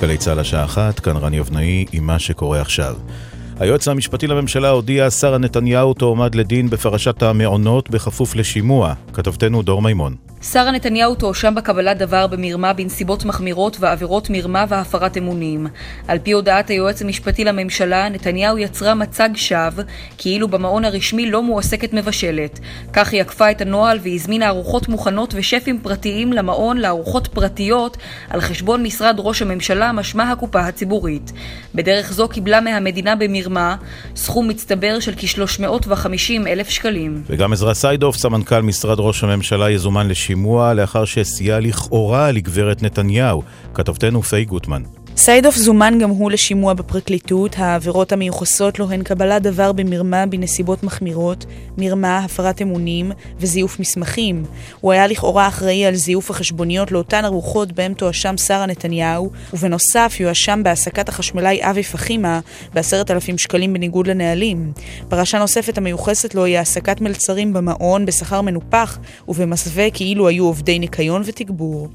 גלי צה"ל השעה אחת, כאן רני אבנאי עם מה שקורה עכשיו. היועץ המשפטי לממשלה הודיע, שרה נתניהו תועמד לדין בפרשת המעונות בכפוף לשימוע. כתבתנו דור מימון. שרה נתניהו תואשם בקבלת דבר במרמה בנסיבות מחמירות ועבירות מרמה והפרת אמונים. על פי הודעת היועץ המשפטי לממשלה, נתניהו יצרה מצג שווא כאילו במעון הרשמי לא מועסקת מבשלת. כך היא עקפה את הנוהל והזמינה ארוחות מוכנות ושפים פרטיים למעון לארוחות פרטיות על חשבון משרד ראש הממשלה, משמע הקופה הציבורית. בדרך זו קיבלה מהמדינה במרמה סכום מצטבר של כ-350 אלף שקלים. וגם עזרא סיידוף, סמנכ"ל משרד ראש הממשלה, יזומן לשימוע. השימוע לאחר שסייע לכאורה לגברת נתניהו. כתבתנו פיי גוטמן. סיידוף זומן גם הוא לשימוע בפרקליטות, העבירות המיוחסות לו הן קבלת דבר במרמה בנסיבות מחמירות, מרמה, הפרת אמונים וזיוף מסמכים. הוא היה לכאורה אחראי על זיוף החשבוניות לאותן ארוחות בהם תואשם שרה נתניהו, ובנוסף יואשם בהעסקת החשמלאי אבי פחימה בעשרת אלפים שקלים בניגוד לנהלים. פרשה נוספת המיוחסת לו היא העסקת מלצרים במעון בשכר מנופח ובמסווה כאילו היו עובדי ניקיון ותגבור.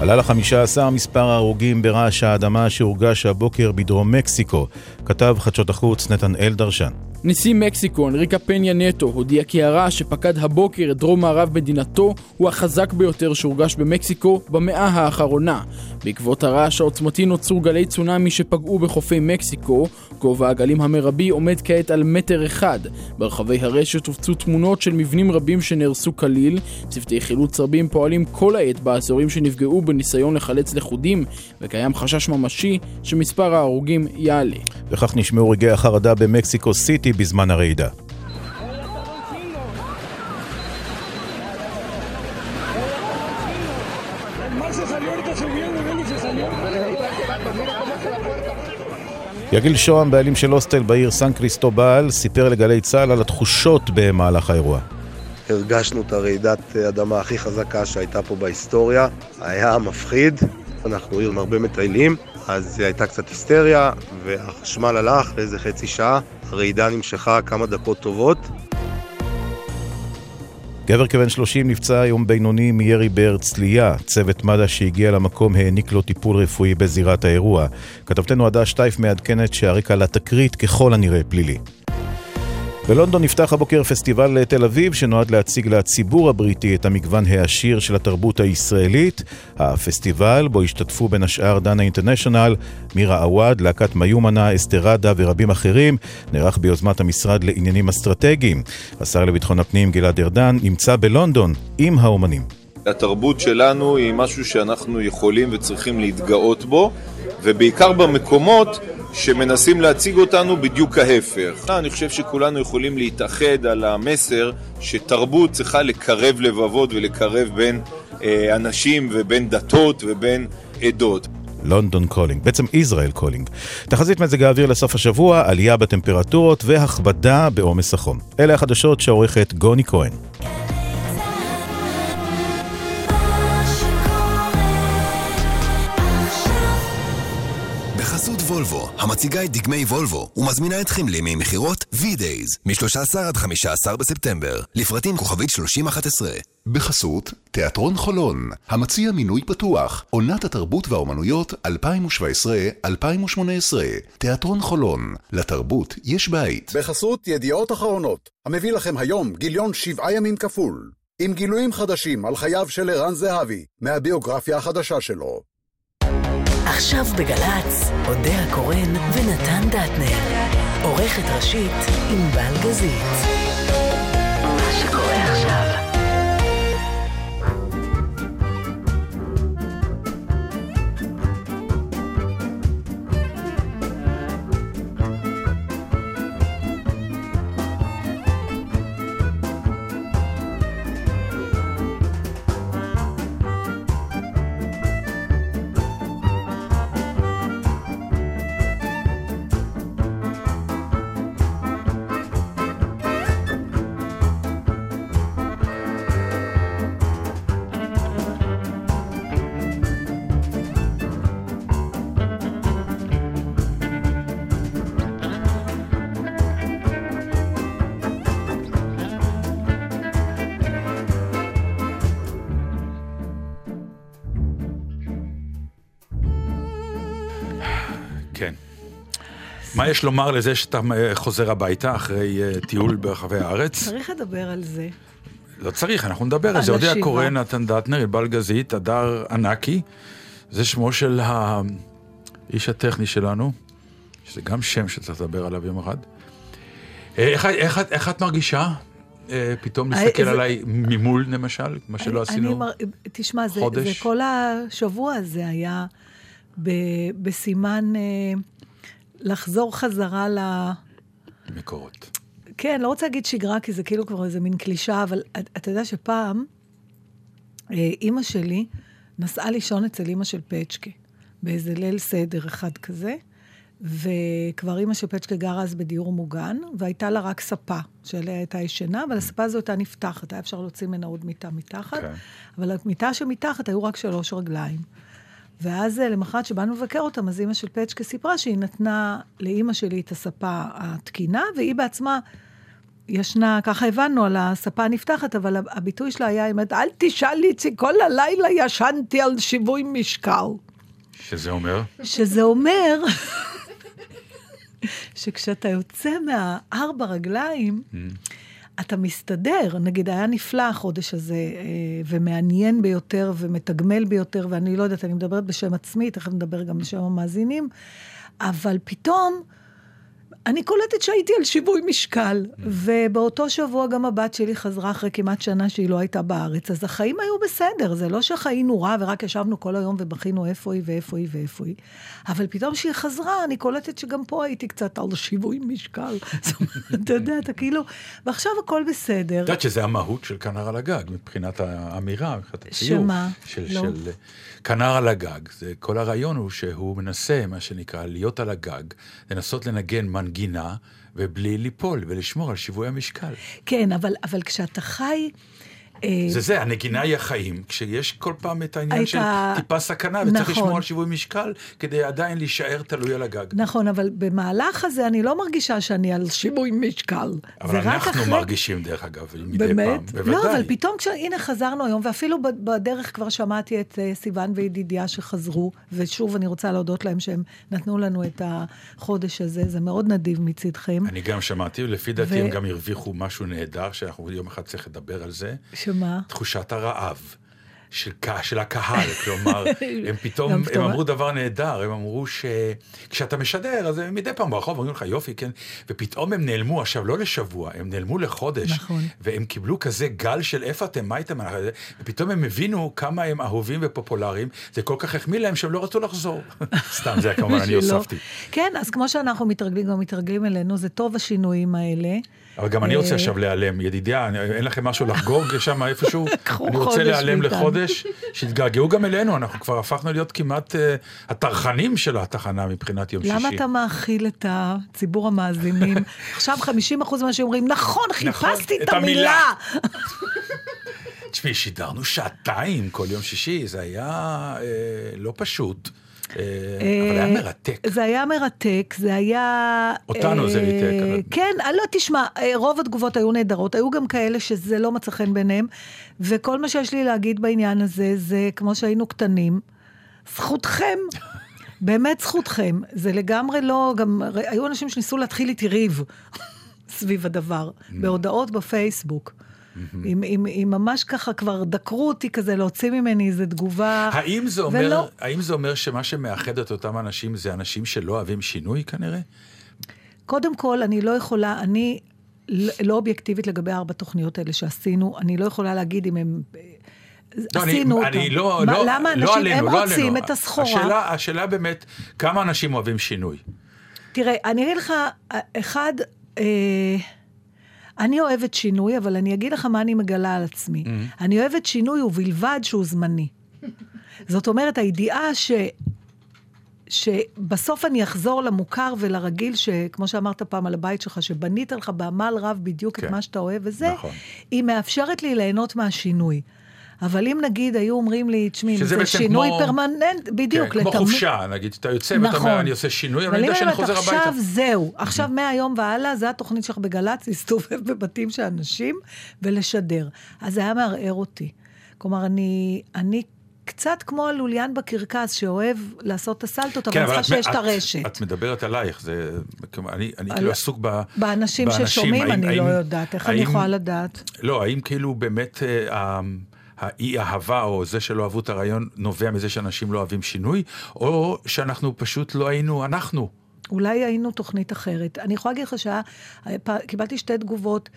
עלה לחמישה עשר מספר ההרוגים ברעש האדמה שהורגש הבוקר בדרום מקסיקו, כתב חדשות החוץ נתנאל דרשן. נשיא מקסיקו, אנריקה פניה נטו, הודיע כי הרעש שפקד הבוקר את דרום מערב מדינתו הוא החזק ביותר שהורגש במקסיקו במאה האחרונה. בעקבות הרעש העוצמתי נוצרו גלי צונאמי שפגעו בחופי מקסיקו, גובה הגלים המרבי עומד כעת על מטר אחד. ברחבי הרשת הופצו תמונות של מבנים רבים שנהרסו כליל, צוותי חילוץ רבים פועלים כל העת באזורים שנפגעו בניסיון לחלץ לכודים, וקיים חשש ממשי שמספר ההרוגים יעלה. וכך נשמעו רגעי החרדה במקסיקו סיטי בזמן הרעידה. יגיל שוהם, בעלים של הוסטל בעיר סן קריסטובל, סיפר לגלי צה"ל על התחושות במהלך האירוע. הרגשנו את הרעידת אדמה הכי חזקה שהייתה פה בהיסטוריה. היה מפחיד, אנחנו עיר עם הרבה מטיילים, אז הייתה קצת היסטריה, והחשמל הלך לאיזה חצי שעה, הרעידה נמשכה כמה דקות טובות. גבר כבן 30 נפצע היום בינוני מירי בהרצליה. צוות מד"א שהגיע למקום העניק לו טיפול רפואי בזירת האירוע. כתבתנו עדה שטייף מעדכנת שהרקע לתקרית ככל הנראה פלילי. בלונדון נפתח הבוקר פסטיבל תל אביב שנועד להציג לציבור הבריטי את המגוון העשיר של התרבות הישראלית. הפסטיבל, בו השתתפו בין השאר דנה אינטרנשיונל, מירה עווד, להקת מיומנה, אסתרדה ורבים אחרים, נערך ביוזמת המשרד לעניינים אסטרטגיים. השר לביטחון הפנים גלעד ארדן נמצא בלונדון עם האומנים. התרבות שלנו היא משהו שאנחנו יכולים וצריכים להתגאות בו, ובעיקר במקומות שמנסים להציג אותנו בדיוק ההפך. אני חושב שכולנו יכולים להתאחד על המסר שתרבות צריכה לקרב לבבות ולקרב בין אה, אנשים ובין דתות ובין עדות. London calling, בעצם ישראל calling. תחזית מזג האוויר לסוף השבוע, עלייה בטמפרטורות והכבדה בעומס החום. אלה החדשות שעורכת גוני כהן. וולבו, המציגה את דגמי וולבו, ומזמינה אתכם לימי מכירות V-Days, מ-13 עד 15 בספטמבר, לפרטים כוכבית 3011. בחסות תיאטרון חולון, המציע מינוי פתוח, עונת התרבות והאומנויות 2017-2018. תיאטרון חולון, לתרבות יש בית. בחסות ידיעות אחרונות, המביא לכם היום גיליון שבעה ימים כפול, עם גילויים חדשים על חייו של ערן זהבי, מהביוגרפיה החדשה שלו. עכשיו בגל"צ, אודה הקורן ונתן דטנר. עורכת ראשית עם בלגזית. יש לומר לזה שאתה אה, חוזר הביתה אחרי אה, טיול ברחבי הארץ? צריך לדבר על זה. לא צריך, אנחנו נדבר על זה. אודיה קורן, נתן דטנר, ענבל גזית, הדר ענקי. זה שמו של האיש הטכני שלנו, שזה גם שם שצריך לדבר עליו יום אחד. אה, איך, איך, איך את מרגישה? פתאום להסתכל זה... עליי ממול, למשל, מה שלא אני, עשינו אני מר... תשמע, חודש? זה, זה כל השבוע הזה היה ב, בסימן לחזור חזרה ל... מקורות. כן, לא רוצה להגיד שגרה, כי זה כאילו כבר איזה מין קלישה, אבל אתה יודע שפעם, אימא שלי נסעה לישון אצל אימא של פצ'קה, באיזה ליל סדר אחד כזה, וכבר אימא של פצ'קה גרה אז בדיור מוגן, והייתה לה רק ספה שעליה הייתה ישנה, אבל הספה הזו הייתה נפתחת, היה אפשר להוציא ממנה עוד מיטה מתחת, okay. כן. אבל המיטה שמתחת היו רק שלוש רגליים. ואז אה, למחרת שבאנו לבקר אותם, אז אימא של פצ'קה סיפרה שהיא נתנה לאימא שלי את הספה התקינה, והיא בעצמה ישנה, ככה הבנו, על הספה הנפתחת, אבל הביטוי שלה היה, היא אומרת, אל תשאל איציק, כל הלילה ישנתי על שיווי משקל. שזה אומר? שזה אומר שכשאתה יוצא מהארבע רגליים, mm. אתה מסתדר. נגיד, היה נפלא החודש הזה, אה, ומעניין ביותר, ומתגמל ביותר, ואני לא יודעת, אני מדברת בשם עצמי, תכף נדבר גם בשם המאזינים, אבל פתאום... אני קולטת שהייתי על שיווי משקל. ובאותו שבוע גם הבת שלי חזרה אחרי כמעט שנה שהיא לא הייתה בארץ, אז החיים היו בסדר, זה לא שחיינו רע ורק ישבנו כל היום ובכינו איפה היא ואיפה היא ואיפה היא, אבל פתאום כשהיא חזרה, אני קולטת שגם פה הייתי קצת על שיווי משקל. זאת אומרת, אתה יודע, אתה כאילו, ועכשיו הכל בסדר. את יודעת שזה המהות של כנר על הגג, מבחינת האמירה, מבחינת הציור. שמה? של, לא. של כנר על הגג. זה, כל הרעיון הוא שהוא מנסה, מה שנקרא, להיות על הגג, לנסות לנגן מנגינה, ובלי ליפול, ולשמור על שיווי המשקל. כן, אבל, אבל כשאתה חי... אה, זה זה, הנגינה היא החיים, כשיש כל פעם את העניין של טיפה סכנה, וצריך נכון. לשמור על שיווי משקל, כדי עדיין להישאר תלוי על הגג. נכון, אבל במהלך הזה אני לא מרגישה שאני על שיווי משקל. אבל אנחנו אחרי... מרגישים, דרך אגב, מדי באמת? פעם, בוודאי. לא, אבל פתאום, כש... הנה חזרנו היום, ואפילו בדרך כבר שמעתי את uh, סיוון וידידיה שחזרו, ושוב, אני רוצה להודות להם שהם נתנו לנו את החודש הזה, זה מאוד נדיב מצדכם. אני גם שמעתי, ולפי דעתי ו... הם גם הרוויחו משהו נהדר, שאנחנו יום אחד צריך לדבר על זה. ש... שמה? תחושת הרעב. של, של הקהל, כלומר, הם פתאום, הם אמרו דבר נהדר, הם אמרו שכשאתה משדר, אז מדי פעם ברחוב אומרים לך יופי, כן, ופתאום הם נעלמו, עכשיו לא לשבוע, הם נעלמו לחודש, נכון. והם קיבלו כזה גל של איפה אתם, מה איתם, ופתאום הם הבינו כמה הם אהובים ופופולריים, זה כל כך החמיא להם שהם לא רצו לחזור. סתם, זה כמובן אני הוספתי. כן, אז כמו שאנחנו מתרגלים, גם מתרגלים אלינו, זה טוב השינויים האלה. אבל גם אני רוצה אה, עכשיו להיעלם. ידידיה, אין לכם משהו לחגוג שם איפשהו? אני רוצה להיעלם לחודש, שיתגעגעו גם אלינו, אנחנו כבר הפכנו להיות כמעט אה, הטרחנים של התחנה מבחינת יום שישי. למה אתה מאכיל את הציבור המאזינים? עכשיו 50% ממה שאומרים, נכון, נכון חיפשתי את המילה. תשמעי, שידרנו שעתיים כל יום שישי, זה היה אה, לא פשוט. אה, אבל היה מרתק. זה היה מרתק, זה היה... אותנו זה ריתק. אה, כן, לא, תשמע, אה, רוב התגובות היו נהדרות, היו גם כאלה שזה לא מצא חן ביניהם, וכל מה שיש לי להגיד בעניין הזה, זה כמו שהיינו קטנים, זכותכם. באמת זכותכם. זה לגמרי לא, גם היו אנשים שניסו להתחיל איתי ריב סביב הדבר. בהודעות בפייסבוק. אם, אם, אם ממש ככה כבר דקרו אותי כזה להוציא ממני איזה תגובה. האם זה אומר, ולא... האם זה אומר שמה שמאחד את אותם אנשים זה אנשים שלא אוהבים שינוי כנראה? קודם כל, אני לא יכולה, אני לא אובייקטיבית לגבי ארבע תוכניות האלה שעשינו, אני לא יכולה להגיד אם הם... לא, עשינו אותם. אני לא, מה, לא, למה אנשים, לא עלינו, הם לא רוצים עלינו. את הסחורה. השאלה, השאלה באמת, כמה אנשים אוהבים שינוי? תראה, אני אגיד לך, אחד, אה, אני אוהבת שינוי, אבל אני אגיד לך מה אני מגלה על עצמי. Mm-hmm. אני אוהבת שינוי ובלבד שהוא זמני. זאת אומרת, הידיעה ש... שבסוף אני אחזור למוכר ולרגיל, שכמו שאמרת פעם על הבית שלך, שבנית לך בעמל רב בדיוק כן. את מה שאתה אוהב וזה, נכון. היא מאפשרת לי ליהנות מהשינוי. אבל אם נגיד היו אומרים לי, תשמעי, זה שינוי כמו... פרמננט, בדיוק. כן, כמו לתמ... חופשה, נגיד, אתה יוצא נכון. ואתה אומר, נכון. אני עושה שינוי, אבל אני יודע שאני חוזר הביתה. עכשיו זהו, עכשיו מהיום והלאה, זה התוכנית שלך בגל"צ, להסתובב בבתים של אנשים ולשדר. אז זה היה מערער אותי. כלומר, אני, אני קצת כמו הלוליין בקרקס, שאוהב לעשות את הסלטות, אבל כן, צריך שיש את הרשת. את מדברת עלייך, זה... אני, אני על... כאילו עסוק ב... באנשים, באנשים ששומעים, האם, אני האם, לא יודעת. איך האם, אני יכולה לדעת? לא, האם כאילו באמת... אה, האי אהבה או זה שלא אהבו את הרעיון נובע מזה שאנשים לא אוהבים שינוי, או שאנחנו פשוט לא היינו אנחנו. אולי היינו תוכנית אחרת. אני יכולה להגיד לך שקיבלתי שתי תגובות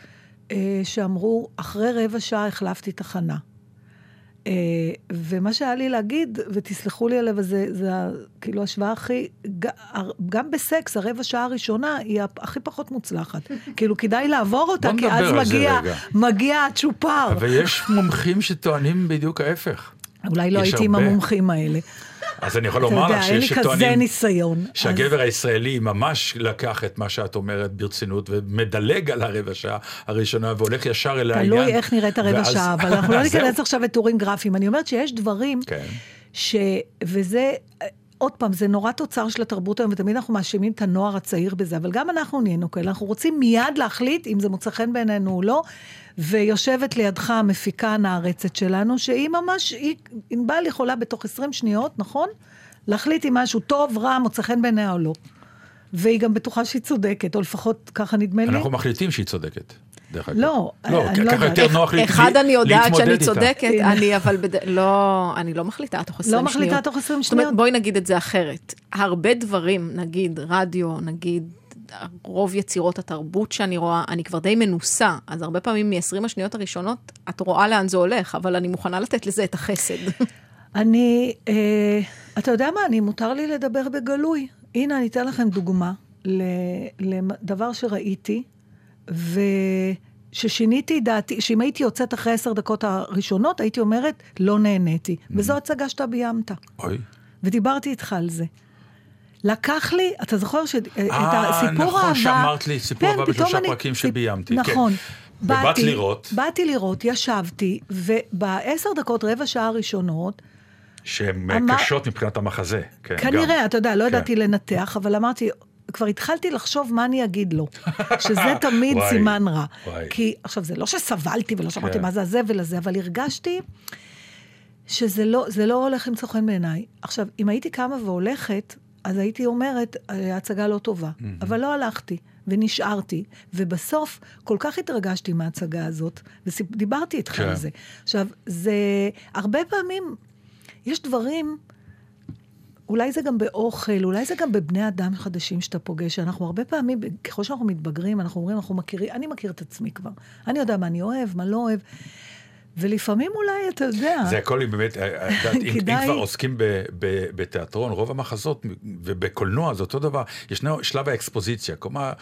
אה, שאמרו, אחרי רבע שעה החלפתי תחנה. Uh, ומה שהיה לי להגיד, ותסלחו לי עליו, זה, זה כאילו השוואה הכי, גם בסקס, הרבע שעה הראשונה היא הכי פחות מוצלחת. כאילו, כדאי לעבור אותה, כי אז מגיע, מגיע הצ'ופר. אבל יש מומחים שטוענים בדיוק ההפך. אולי לא הייתי עם המומחים האלה. אז אני יכול לומר לך שיש שטוענים... אתה יודע, אין לי כזה ניסיון. שהגבר אז... הישראלי ממש לקח את מה שאת אומרת ברצינות, ומדלג על הרבע שעה הראשונה, והולך ישר אל העניין. תלוי איך נראית הרבע ואז... שעה, אבל אנחנו לא ניכנס עכשיו לטורים גרפיים. אני אומרת שיש דברים, כן. ש... וזה... עוד פעם, זה נורא תוצר של התרבות היום, ותמיד אנחנו מאשימים את הנוער הצעיר בזה, אבל גם אנחנו נהיינו כאלה, אנחנו רוצים מיד להחליט אם זה מוצא חן בעינינו או לא, ויושבת לידך המפיקה הנערצת שלנו, שהיא ממש, היא, ענבל יכולה בתוך 20 שניות, נכון? להחליט אם משהו טוב, רע, מוצא חן בעיניה או לא. והיא גם בטוחה שהיא צודקת, או לפחות ככה נדמה לי. אנחנו מחליטים שהיא צודקת. דרך אגב. לא, לא, אני לא יודעת. ככה יותר נוח להתמודד איתה. אחד אני יודעת שאני צודקת, אני אבל לא, אני לא מחליטה תוך 20 לא שניות. לא מחליטה תוך 20 שניות. בואי נגיד את זה אחרת. הרבה דברים, נגיד רדיו, נגיד רוב יצירות התרבות שאני רואה, אני כבר די מנוסה, אז הרבה פעמים מ-20 השניות הראשונות, את רואה לאן זה הולך, אבל אני מוכנה לתת לזה את החסד. אני, אה, אתה יודע מה, אני, מותר לי לדבר בגלוי. הנה, אני אתן לכם דוגמה לדבר שראיתי, וששיניתי דעתי, שאם הייתי יוצאת אחרי עשר דקות הראשונות, הייתי אומרת, לא נהניתי. Mm-hmm. וזו הצגה שאתה ביימת. אוי. ודיברתי איתך על זה. לקח לי, אתה זוכר שאת אה, הסיפור נכון, אהבה... נכון, שאמרת לי סיפור כן, אהבה בשלושה אני, פרקים שביימתי. נכון. כן. באתי, ובאת לראות. באתי לראות, ישבתי, ובעשר דקות, רבע שעה הראשונות, שהן אמר... קשות מבחינת המחזה. כן, כנראה, גם. אתה יודע, לא כן. ידעתי לנתח, אבל אמרתי, כבר התחלתי לחשוב מה אני אגיד לו, שזה תמיד וואי, סימן רע. וואי. כי, עכשיו, זה לא שסבלתי ולא שמעתי כן. מה זה הזבל הזה, אבל הרגשתי שזה לא, לא הולך למצוא חן בעיניי. עכשיו, אם הייתי קמה והולכת, אז הייתי אומרת, ההצגה לא טובה. Mm-hmm. אבל לא הלכתי, ונשארתי, ובסוף כל כך התרגשתי מההצגה הזאת, ודיברתי איתך כן. על זה. עכשיו, זה... הרבה פעמים, יש דברים... אולי זה גם באוכל, אולי זה גם בבני אדם חדשים שאתה פוגש. אנחנו הרבה פעמים, ככל שאנחנו מתבגרים, אנחנו אומרים, אנחנו מכירים, אני מכיר את עצמי כבר. אני יודע מה אני אוהב, מה לא אוהב. ולפעמים אולי, אתה יודע... זה הכל באמת, אה, אה, אם, אם כבר עוסקים ב, ב, בתיאטרון, רוב המחזות ובקולנוע זה אותו דבר, ישנו שלב האקספוזיציה, כלומר,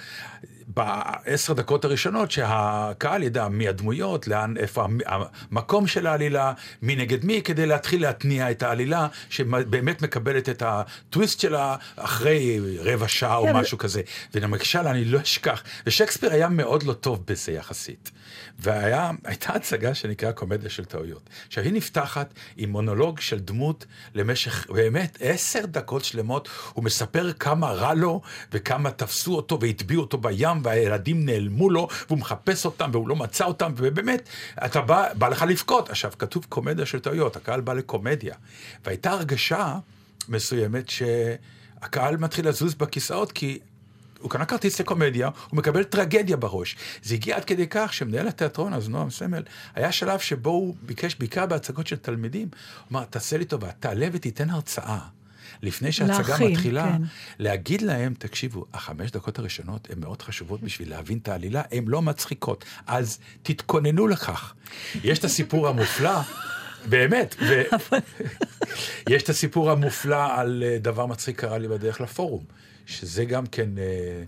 בעשר דקות הראשונות שהקהל ידע מי הדמויות, לאן, איפה המקום של העלילה, מי נגד מי, כדי להתחיל להתניע את העלילה, שבאמת מקבלת את הטוויסט שלה אחרי רבע שעה או כן, משהו כזה. ולמשל, אני לא אשכח, ושייקספיר היה מאוד לא טוב בזה יחסית. והייתה הצגה שנקראה קומדיה של טעויות. עכשיו, היא נפתחת עם מונולוג של דמות למשך באמת עשר דקות שלמות. הוא מספר כמה רע לו, וכמה תפסו אותו והטביעו אותו בים, והילדים נעלמו לו, והוא מחפש אותם, והוא לא מצא אותם, ובאמת, אתה בא, בא לך לבכות. עכשיו, כתוב קומדיה של טעויות, הקהל בא לקומדיה. והייתה הרגשה מסוימת שהקהל מתחיל לזוז בכיסאות, כי הוא קנה כרטיס לקומדיה, הוא מקבל טרגדיה בראש. זה הגיע עד כדי כך שמנהל התיאטרון, אז נועם סמל, היה שלב שבו הוא ביקש, בעיקר בהצגות של תלמידים, הוא אמר, תעשה לי טובה, תעלה ותיתן הרצאה. לפני שההצגה להכין, מתחילה, כן. להגיד להם, תקשיבו, החמש דקות הראשונות הן מאוד חשובות בשביל להבין את העלילה, הן לא מצחיקות, אז תתכוננו לכך. יש את הסיפור המופלא. באמת, ו... יש את הסיפור המופלא על אה, דבר מצחיק קרה לי בדרך לפורום. שזה גם כן אה,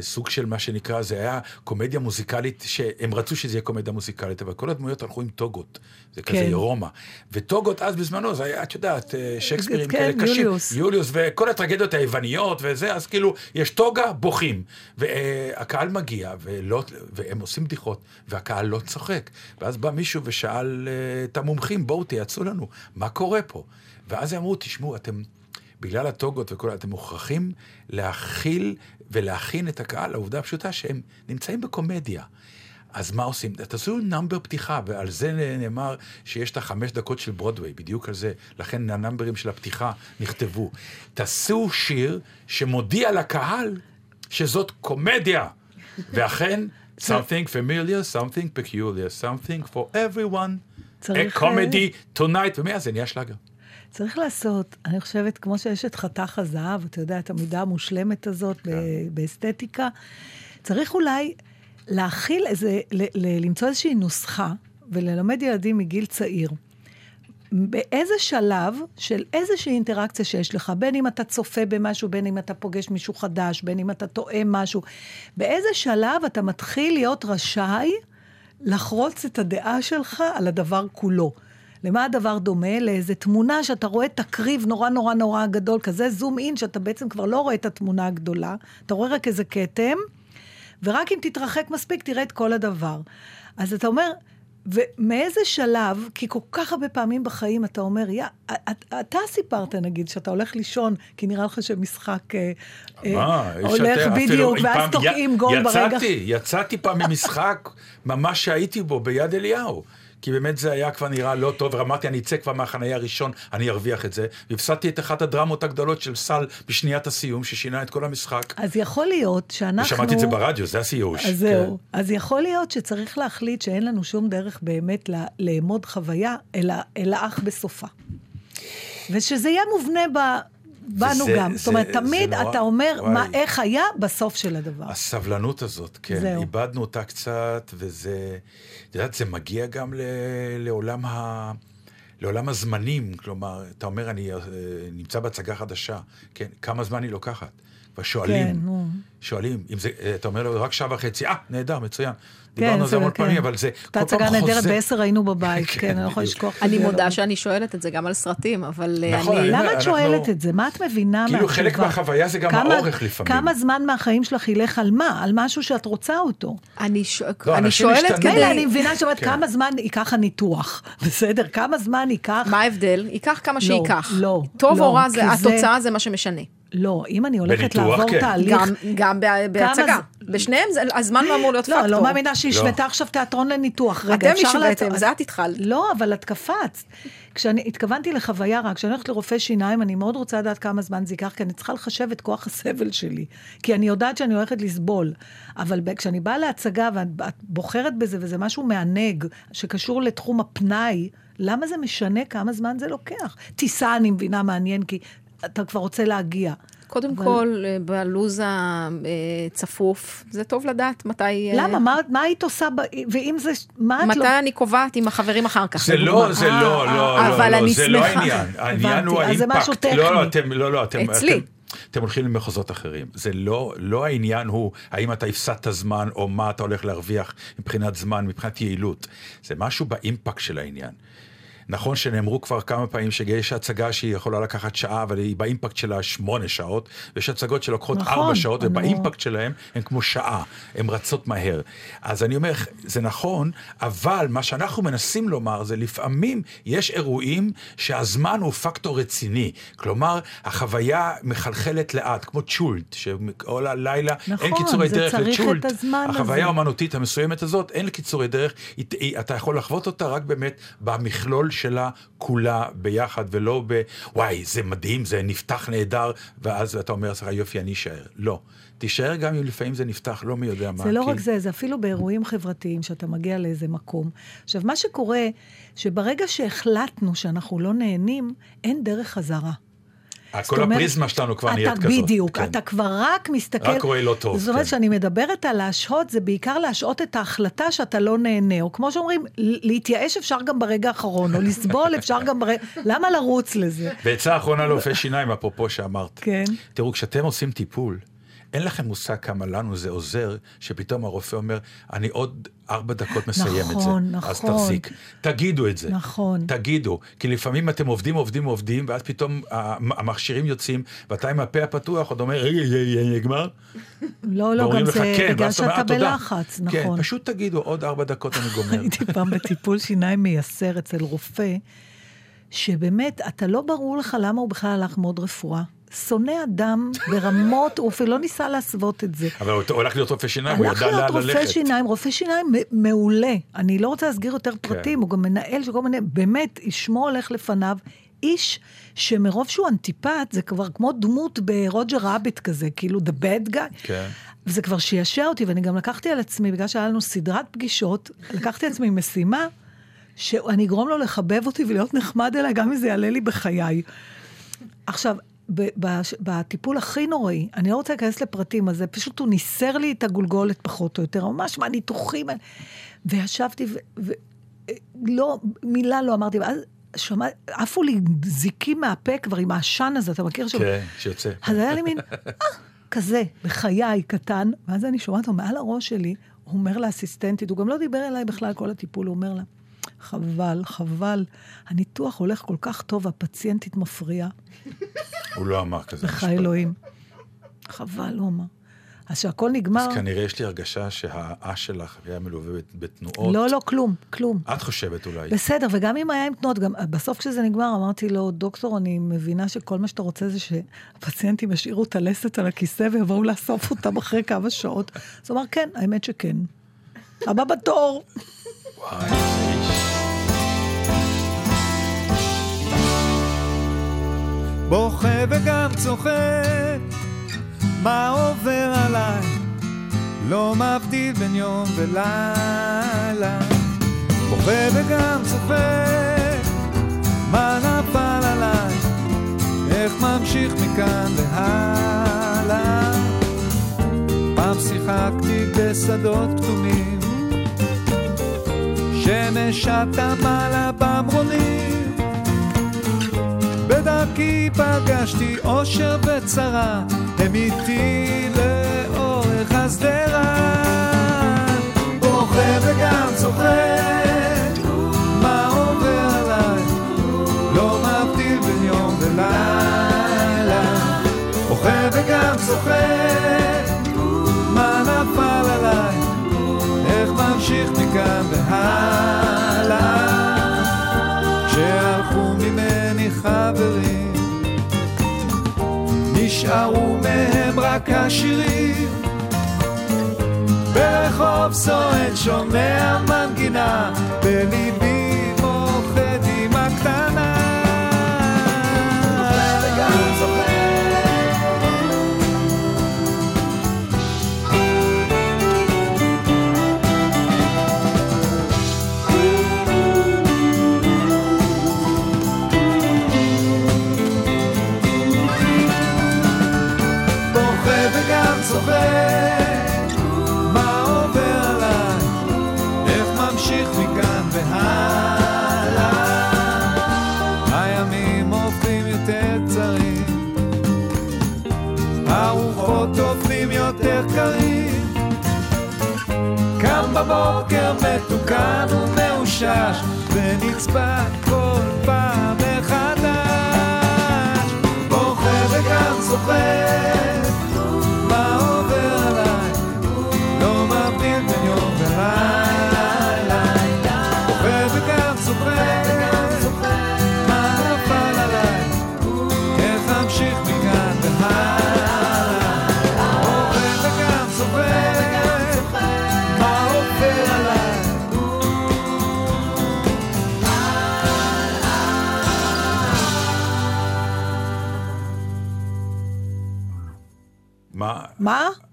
סוג של מה שנקרא, זה היה קומדיה מוזיקלית, שהם רצו שזה יהיה קומדיה מוזיקלית, אבל כל הדמויות הלכו עם טוגות, זה כן. כזה רומא. וטוגות אז בזמנו, זה היה, את יודעת, אה, שייקספירים כן, כאלה קשים. יוליוס. יוליוס, וכל הטרגדיות היווניות וזה, אז כאילו, יש טוגה, בוכים. והקהל מגיע, ולא, והם עושים בדיחות, והקהל לא צוחק. ואז בא מישהו ושאל אה, את המומחים, בואו תייצאו לנו, מה קורה פה? ואז הם אמרו, תשמעו, אתם... בגלל הטוגות וכל, אתם מוכרחים להכיל ולהכין את הקהל לעובדה הפשוטה שהם נמצאים בקומדיה. אז מה עושים? תעשו נאמבר פתיחה, ועל זה נאמר שיש את החמש דקות של ברודוויי, בדיוק על זה. לכן הנאמברים של הפתיחה נכתבו. תעשו שיר שמודיע לקהל שזאת קומדיה. ואכן, something familiar, something peculiar, something for everyone. צריך... a comedy tonight, ומאז זה נהיה שלאגר. צריך לעשות, אני חושבת, כמו שיש את חתך הזהב, אתה יודע, את המידה המושלמת הזאת כן. באסתטיקה, צריך אולי להכיל איזה, ל- ל- למצוא איזושהי נוסחה וללמד ילדים מגיל צעיר. באיזה שלב של איזושהי אינטראקציה שיש לך, בין אם אתה צופה במשהו, בין אם אתה פוגש מישהו חדש, בין אם אתה טועה משהו, באיזה שלב אתה מתחיל להיות רשאי לחרוץ את הדעה שלך על הדבר כולו. למה הדבר דומה? לאיזה תמונה שאתה רואה תקריב נורא נורא נורא גדול, כזה זום אין, שאתה בעצם כבר לא רואה את התמונה הגדולה, אתה רואה רק איזה כתם, ורק אם תתרחק מספיק תראה את כל הדבר. אז אתה אומר, ומאיזה שלב, כי כל כך הרבה פעמים בחיים אתה אומר, יא, אתה סיפרת נגיד שאתה הולך לישון, כי נראה לך שמשחק אה, אה, הולך בדיוק, ואז תוקעים גול ברגע. יצאתי, יצאתי פעם ממשחק ממש שהייתי בו ביד אליהו. כי באמת זה היה כבר נראה לא טוב, ואמרתי, אני אצא כבר מהחנייה הראשון, אני ארוויח את זה. והפסדתי את אחת הדרמות הגדולות של סל בשניית הסיום, ששינה את כל המשחק. אז יכול להיות שאנחנו... ושמעתי את זה ברדיו, זה הסיוש. אז זהו. כן. אז יכול להיות שצריך להחליט שאין לנו שום דרך באמת לאמוד חוויה, אלא, אלא אך בסופה. ושזה יהיה מובנה ב... בנו זה, גם. זה, זאת אומרת, תמיד נורא, אתה אומר וואי. מה, איך היה בסוף של הדבר. הסבלנות הזאת, כן. זהו. איבדנו אותה קצת, וזה, את יודעת, זה מגיע גם ל, לעולם ה... לעולם הזמנים, כלומר, אתה אומר, אני uh, נמצא בהצגה חדשה, כן, כמה זמן היא לוקחת? ושואלים, כן, שואלים, אם זה, אתה אומר לו, רק שעה וחצי, אה, נהדר, מצוין. דיברנו על זה המון פעמים, אבל זה כל פעם חוזר. את ההצגה נהדרת בעשר היינו בבית, כן, אני לא יכולה לשכוח את זה. אני מודה שאני שואלת את זה גם על סרטים, אבל אה, נכון, אני... למה את שואלת את זה? מה את מבינה מהחברה? כאילו חלק מהחוויה זה גם האורך לפעמים. כמה זמן מהחיים שלך ילך על מה? על משהו שאת רוצה אותו. אני לא, שואלת כדי... אני מבינה שאומרת כן. כמה זמן ייקח הניתוח, בסדר? כמה זמן ייקח... מה ההבדל? ייקח כמה לא, שייקח. לא, טוב לא, או רע, התוצאה זה מה שמשנה. לא, אם אני הולכת לעבור כן. תהליך... גם, גם בהצגה. זה... בשניהם זה, הזמן לא אמור להיות לא, פקטור. לא, לא מאמינה שהשוותה לא. עכשיו תיאטרון לניתוח. רגע, אתם השוויתם, זה את התחלת. לא, אבל את קפצת. כשאני התכוונתי לחוויה רק, כשאני הולכת לרופא שיניים, אני מאוד רוצה לדעת כמה זמן זה ייקח, כי אני צריכה לחשב את כוח הסבל שלי. כי אני יודעת שאני הולכת לסבול. אבל כשאני באה להצגה ואת בוחרת בזה, וזה משהו מענג, שקשור לתחום הפנאי, למה זה משנה כמה זמן זה לוקח? טיסה, אני מבינה, מעניין, כי אתה כבר רוצה להגיע. קודם אבל... כל, אה, בלו"ז הצפוף, זה טוב לדעת מתי... אה, למה? מה, מה היית עושה, ב... ואם זה... מה את לא... מתי אני קובעת עם החברים אחר כך? זה לא, זה לא, לא, לא, אבל לא, אני זה לא העניין. העניין הוא האימפקט. לא, לא, אתם, לא, לא, אתם... אצלי. אתם... אתם הולכים למחוזות אחרים. זה לא, לא העניין הוא האם אתה הפסדת זמן או מה אתה הולך להרוויח מבחינת זמן, מבחינת יעילות. זה משהו באימפקט של העניין. נכון שנאמרו כבר כמה פעמים שיש הצגה שהיא יכולה לקחת שעה, אבל היא באימפקט שלה שמונה שעות, ויש הצגות שלוקחות נכון, ארבע שעות, ובאימפקט שלהם הן כמו שעה, הן רצות מהר. אז אני אומר, זה נכון, אבל מה שאנחנו מנסים לומר זה לפעמים יש אירועים שהזמן הוא פקטור רציני. כלומר, החוויה מחלחלת לאט, כמו צ'ולט, שכל הלילה נכון, אין קיצורי דרך לצ'ולט. החוויה האומנותית המסוימת הזאת, אין קיצורי דרך, אתה יכול לחוות אותה רק באמת במכלול שלה כולה ביחד, ולא ב... וואי, זה מדהים, זה נפתח נהדר, ואז אתה אומר לעצמך, יופי, אני אשאר. לא. תישאר גם אם לפעמים זה נפתח, לא מי יודע מה. זה לא כי... רק זה, זה אפילו באירועים חברתיים, שאתה מגיע לאיזה מקום. עכשיו, מה שקורה, שברגע שהחלטנו שאנחנו לא נהנים, אין דרך חזרה. כל אומרת, הפריזמה שלנו כבר נהיית כזאת. בדיוק, כן. אתה כבר רק מסתכל... רק רואה לא טוב. זאת אומרת, כשאני כן. מדברת על להשהות, זה בעיקר להשהות את ההחלטה שאתה לא נהנה. או כמו שאומרים, להתייאש אפשר גם ברגע האחרון, או לסבול אפשר גם ברגע... למה לרוץ לזה? ועצה אחרונה לאופי שיניים, אפרופו שאמרת. כן. תראו, כשאתם עושים טיפול, אין לכם מושג כמה לנו זה עוזר, שפתאום הרופא אומר, אני עוד ארבע דקות מסיים נכון, את זה. נכון, נכון. אז תחזיק. תגידו את זה. נכון. תגידו. כי לפעמים אתם עובדים, עובדים, עובדים, ואז פתאום המכשירים יוצאים, ואתה עם הפה הפתוח עוד אומר, רגע, נגמר? לא, לא, גם זה כן, בגלל שאתה בלחץ, נכון. כן, פשוט תגידו, עוד ארבע דקות אני גומר. הייתי פעם בטיפול שיניים מייסר אצל רופא, שבאמת, אתה לא ברור לך למה הוא בכלל הלך ללמוד רפואה. שונא אדם ברמות, הוא אפילו לא ניסה להסוות את זה. אבל הוא הולך להיות רופא שיניים, הוא ידע לאן הלך ללכת. להיות רופא שיניים, רופא שיניים מעולה. אני לא רוצה להסגיר יותר פרטים, כן. הוא גם מנהל של כל מיני, באמת, שמו הולך לפניו. איש שמרוב שהוא אנטיפט, זה כבר כמו דמות ברוג'ר רביט כזה, כאילו the bad guy. כן. וזה כבר שישע אותי, ואני גם לקחתי על עצמי, בגלל שהיה לנו סדרת פגישות, לקחתי על עצמי משימה, שאני אגרום לו לחבב אותי ולהיות נחמד אליי, גם אם זה יעלה לי בחיי. עכשיו, בטיפול הכי נוראי, אני לא רוצה להיכנס לפרטים, אז פשוט הוא ניסר לי את הגולגולת פחות או יותר, ממש מהניתוחים. וישבתי ולא, מילה לא אמרתי, ואז שמע, עפו לי זיקים מהפה כבר עם העשן הזה, אתה מכיר? כן, שיוצא. אז היה לי מין, אה, כזה, בחיי קטן, ואז אני שומעת אותו מעל הראש שלי, הוא אומר לאסיסטנטית, הוא גם לא דיבר אליי בכלל כל הטיפול, הוא אומר לה, חבל, חבל, הניתוח הולך כל כך טוב, הפציינטית מפריעה. הוא לא אמר כזה לך אלוהים. חבל, הוא אמר. אז שהכל נגמר... אז כנראה יש לי הרגשה שהאש שלך היה מלווה בתנועות. לא, לא, כלום, כלום. את חושבת אולי. בסדר, וגם אם היה עם תנועות, גם בסוף כשזה נגמר, אמרתי לו, דוקטור, אני מבינה שכל מה שאתה רוצה זה שהפציינטים ישאירו את הלסת על הכיסא ויבואו לאסוף אותם אחרי כמה שעות. אז הוא אמר, כן, האמת שכן. הבא בתור. איזה איש. בוכה וגם צוחק, מה עובר עליי? לא מבדיל בין יום ולילה. בוכה וגם צוחק, מה נפל עליי? איך ממשיך מכאן והלאה? פעם שיחקתי בשדות כתומים, שמש התמלה במרונים. בדרכי פגשתי אושר וצרה, הם איתי לאורך השדרה. בוכה וגם צוחק, מה? לא וגם צוחק, ממשיך מכאן והלאה? כשהלכו ממני חברים, נשארו מהם רק השירים. ברחוב סואן שומע מנגינה, בליבי הרוחות הופכים יותר קרים. קם בבוקר מתוקן ומאושש, ונצפה כל פעם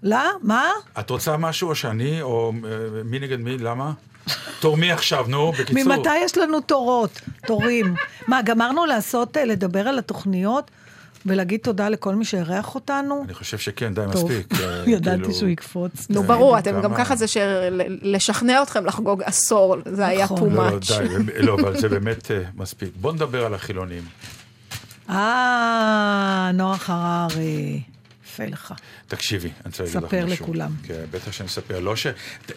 לא? מה? את רוצה משהו או שאני, או אה, מי נגד מי? למה? תור מי עכשיו, נו, בקיצור. ממתי יש לנו תורות? תורים. מה, גמרנו לעשות, אה, לדבר על התוכניות ולהגיד תודה לכל מי שאירח אותנו? אני חושב שכן, די טוב. מספיק. אה, ידעתי כאילו- שהוא יקפוץ. נו, ברור, אתם גם ככה זה שלשכנע אתכם לחגוג עשור, זה היה נכון. too לא, much. די, לא, אבל זה באמת מספיק. בוא נדבר על החילונים. אה, נוח הררי. יפה לך. תקשיבי, אני רוצה להגיד לך ספר משהו. לכולם. כן, בטח שאני אספר. לא ש...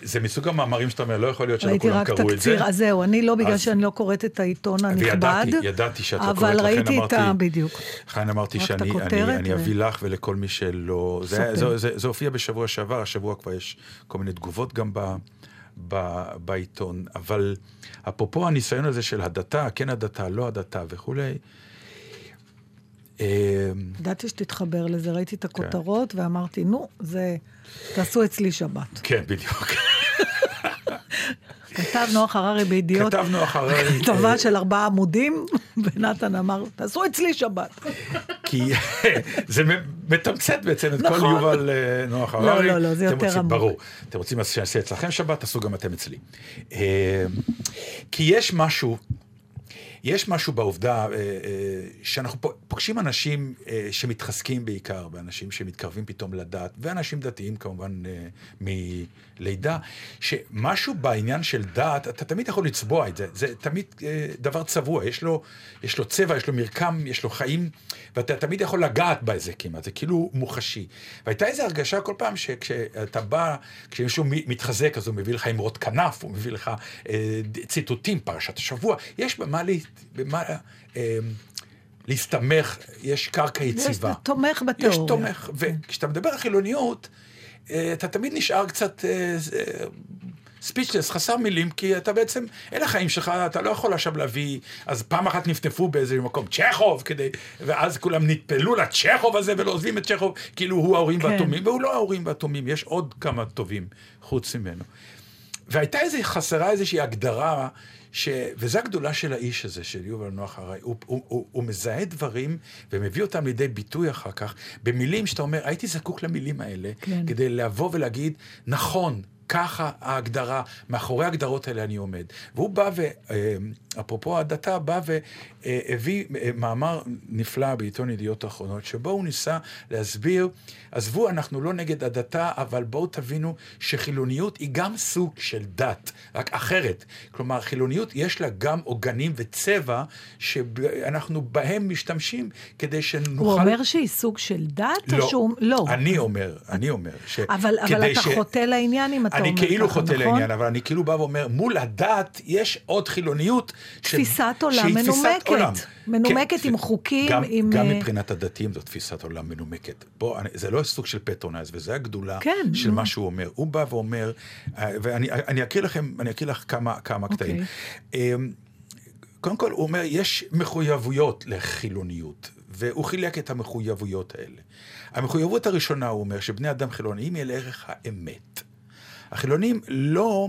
זה מסוג המאמרים שאתה אומר, לא יכול להיות שלא ראיתי כולם רק קראו את זה. תקציר, אז זהו, אני לא, בגלל אז- שאני לא קוראת את העיתון הנכבד. וידעתי, ידעתי שאת לא קוראת, אבל ראיתי את ה... בדיוק. לכן אמרתי רק שאני אני, אני אביא לך ולכל מי שלא... זה, ספר. זה, זה, זה הופיע בשבוע שעבר, השבוע כבר יש כל מיני תגובות גם ב, ב, בעיתון, אבל אפרופו הניסיון הזה של הדתה, כן הדתה, לא הדתה וכולי, ידעתי שתתחבר לזה, ראיתי את הכותרות ואמרתי, נו, זה... תעשו אצלי שבת. כן, בדיוק. כתב נוח הררי בידיעות, כתב נוח הררי. כתבה של ארבעה עמודים, ונתן אמר, תעשו אצלי שבת. כי זה מתמצת בעצם את כל נכון. יובל אה, נוח לא, הררי. לא, לא, זה אתם יותר עמוק. ברור. אתם רוצים שיעשה אצלכם שבת, תעשו גם אתם אצלי. אה, כי יש משהו, יש משהו בעובדה אה, אה, שאנחנו פוגשים אנשים אה, שמתחזקים בעיקר, ואנשים שמתקרבים פתאום לדת, ואנשים דתיים כמובן מלידה, שמשהו בעניין של דת, אתה תמיד יכול לצבוע את זה, זה תמיד דבר צבוע, יש לו, יש לו צבע, יש לו מרקם, יש לו חיים, ואתה תמיד יכול לגעת בזה כמעט, זה כאילו מוחשי. והייתה איזו הרגשה כל פעם שכשאתה בא, כשמישהו מתחזק, אז הוא מביא לך אמרות כנף, הוא מביא לך אה, ציטוטים, פרשת השבוע, יש במה, לה, במה אה, להסתמך, יש קרקע יציבה. יש תומך בתיאוריה. יש תומך, וכשאתה מדבר על חילוניות, אה, אתה תמיד נשאר קצת ספיצ'לס, חסר מילים, כי אתה בעצם, אלה החיים שלך, אתה לא יכול עכשיו להביא, אז פעם אחת נפנפו באיזה מקום, צ'כוב, כדי, ואז כולם נטפלו לצ'כוב הזה ולא עוזבים את צ'כוב, כאילו הוא ההורים כן. והתומים, והוא לא ההורים והתומים, יש עוד כמה טובים חוץ ממנו. והייתה איזה, חסרה איזושהי הגדרה, ש... וזו הגדולה של האיש הזה, של יובל נוח הררי. הוא, הוא, הוא, הוא מזהה דברים ומביא אותם לידי ביטוי אחר כך, במילים שאתה אומר, הייתי זקוק למילים האלה, כן. כדי לבוא ולהגיד, נכון, ככה ההגדרה, מאחורי ההגדרות האלה אני עומד. והוא בא ו... אפרופו הדתה, בא והביא אה, מאמר נפלא בעיתון ידיעות אחרונות, שבו הוא ניסה להסביר, עזבו, אנחנו לא נגד הדתה, אבל בואו תבינו שחילוניות היא גם סוג של דת, רק אחרת. כלומר, חילוניות יש לה גם עוגנים וצבע שאנחנו בהם משתמשים כדי שנוכל... הוא אומר שהיא סוג של דת, לא, או שהוא... לא. אני אומר, אני אומר, ש... אבל, אבל אתה חוטא לעניין אם אתה אומר אני ככה, כאילו חוטא נכון? לעניין, אבל אני כאילו בא ואומר, מול הדת יש עוד חילוניות. ש- תפיסת עולם שהיא תפיסת מנומקת. עולם. מנומקת כן, עם ו- חוקים, גם, עם... גם אה, מבחינת הדתיים זו תפיסת עולם מנומקת. בוא, אני, זה לא סוג של patronize, וזה הגדולה כן, של. מה שהוא אומר. הוא בא ואומר, אה, ואני אני אקריא לכם, אני אקריא לך כמה, כמה אוקיי. קטעים. אמ, קודם כל, הוא אומר, יש מחויבויות לחילוניות, והוא חילק את המחויבויות האלה. המחויבות הראשונה, הוא אומר, שבני אדם חילוניים היא לערך האמת. החילונים לא,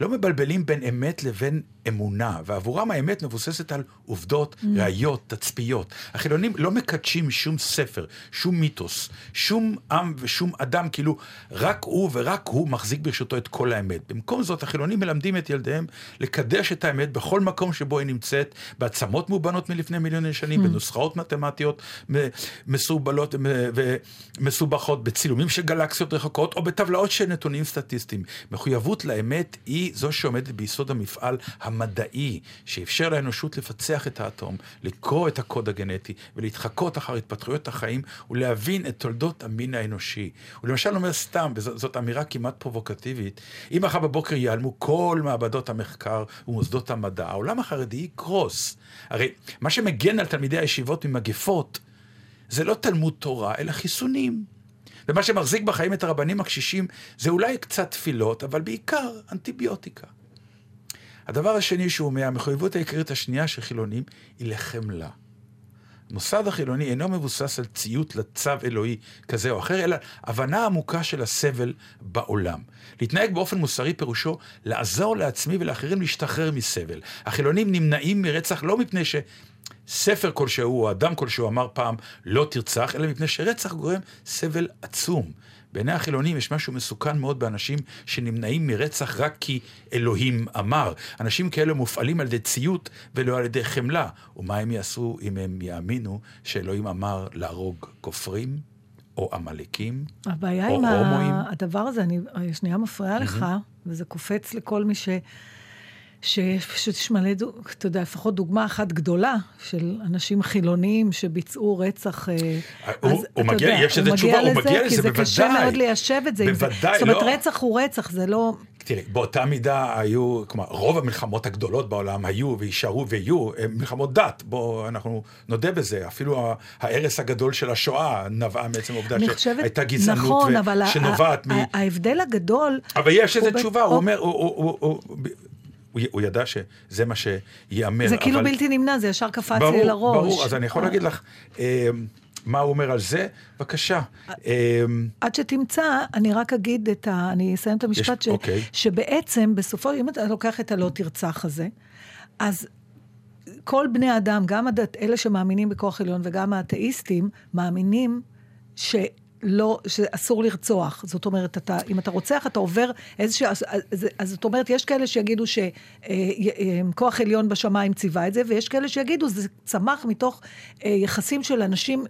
לא מבלבלים בין אמת לבין אמונה, ועבורם האמת מבוססת על עובדות, Mm. ראיות, תצפיות. החילונים לא מקדשים שום ספר, שום מיתוס, שום עם ושום אדם, כאילו רק הוא ורק הוא מחזיק ברשותו את כל האמת. במקום זאת, החילונים מלמדים את ילדיהם לקדש את האמת בכל מקום שבו היא נמצאת, בעצמות מאובנות מלפני מיליוני שנים, Mm. בנוסחאות מתמטיות מ- מסורבלות מ- ומסובכות, בצילומים של גלקסיות רחוקות, או בטבלאות של נתונים סטטיסטיים. מחויבות לאמת היא זו שעומדת ביסוד המפעל המדעי, שאפשר לאנושות לפצח את האטום, לקרוא את הקוד הגנטי, ולהתחקות אחר התפתחויות החיים, ולהבין את תולדות המין האנושי. הוא למשל אומר סתם, וזאת אמירה כמעט פרובוקטיבית, אם מחר בבוקר ייעלמו כל מעבדות המחקר ומוסדות המדע, העולם החרדי יקרוס. הרי מה שמגן על תלמידי הישיבות ממגפות, זה לא תלמוד תורה, אלא חיסונים. ומה שמחזיק בחיים את הרבנים הקשישים זה אולי קצת תפילות, אבל בעיקר אנטיביוטיקה. הדבר השני שהוא אומר, המחויבות העיקרית השנייה של חילונים היא לחמלה. מוסד החילוני אינו מבוסס על ציות לצו אלוהי כזה או אחר, אלא הבנה עמוקה של הסבל בעולם. להתנהג באופן מוסרי פירושו לעזור לעצמי ולאחרים להשתחרר מסבל. החילונים נמנעים מרצח לא מפני ש... ספר כלשהו או אדם כלשהו אמר פעם לא תרצח, אלא מפני שרצח גורם סבל עצום. בעיני החילונים יש משהו מסוכן מאוד באנשים שנמנעים מרצח רק כי אלוהים אמר. אנשים כאלה מופעלים על ידי ציות ולא על ידי חמלה. ומה הם יעשו אם הם יאמינו שאלוהים אמר להרוג כופרים, או עמלקים, הבעיה או עם הומואים? ה- הדבר הזה, אני שנייה מפריעה לך, וזה קופץ לכל מי ש... שפשוט יש מלא, אתה יודע, לפחות דוגמה אחת גדולה של אנשים חילוניים שביצעו רצח. אה, הוא- אז הוא מגיע- יודע, יש לזה תשובה, הוא מגיע כי לזה, זה קשה בוודאי. מאוד ליישב את זה. עם זה. בוודאי, זאת אומרת, לא. רצח הוא רצח, זה לא... תראי, באותה מידה היו, כלומר, רוב המלחמות הגדולות בעולם היו ויישארו ויהיו מלחמות דת. בואו, אנחנו נודה בזה. אפילו ההרס הגדול של השואה נבעה מעצם העובדה שהייתה גזענות נכון, ו- שנובעת מ... ההבדל הגדול... אבל יש איזה ב- תשובה, הוא אומר, הוא- ידע שזה מה שייאמר. זה כאילו אבל... בלתי נמנע, זה ישר קפץ ברור, לי לראש. ברור, אז אני יכול להגיד לך אה, מה הוא אומר על זה, בבקשה. אה, עד שתמצא, אני רק אגיד את ה... אני אסיים את המשפט, יש- ש... אוקיי. שבעצם, בסופו, אם אתה לוקח את הלא תרצח הזה, אז כל בני אדם, גם הדת, אלה שמאמינים בכוח עליון וגם האתאיסטים, מאמינים שלא, שאסור לרצוח. זאת אומרת, אתה, אם אתה רוצח, אתה עובר איזושהי... אז, אז, אז זאת אומרת, יש כאלה שיגידו שכוח עליון בשמיים ציווה את זה, ויש כאלה שיגידו, זה צמח מתוך אה, יחסים של אנשים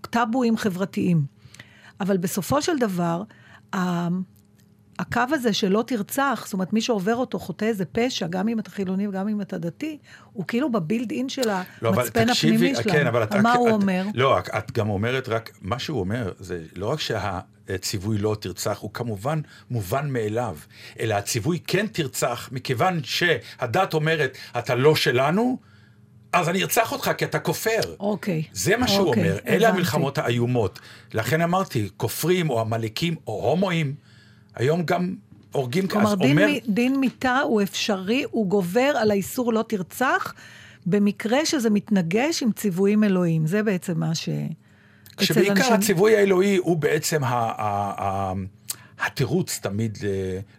טאבואים חברתיים. אבל בסופו של דבר, הקו הזה שלא תרצח, זאת אומרת, מי שעובר אותו חוטא איזה פשע, גם אם אתה חילוני וגם אם אתה דתי, הוא כאילו בבילד אין של לא, המצפן תקשיבי, הפנימי שלנו. כן, אבל את, מה את, הוא את, אומר? לא, את, את גם אומרת רק, מה שהוא אומר, זה לא רק שהציווי לא תרצח, הוא כמובן מובן מאליו, אלא הציווי כן תרצח, מכיוון שהדת אומרת, אתה לא שלנו, אז אני ארצח אותך כי אתה כופר. אוקיי. זה מה שהוא אוקיי, אומר, אלה הבנתי. המלחמות האיומות. לכן אמרתי, כופרים או עמלקים או הומואים, היום גם הורגים כלומר, דין, אומר, מ- דין מיתה הוא אפשרי, הוא גובר על האיסור לא תרצח, במקרה שזה מתנגש עם ציוויים אלוהים. זה בעצם מה ש... כשבעיקר אנשים- הציווי האלוהי הוא בעצם ה- ה- ה- התירוץ תמיד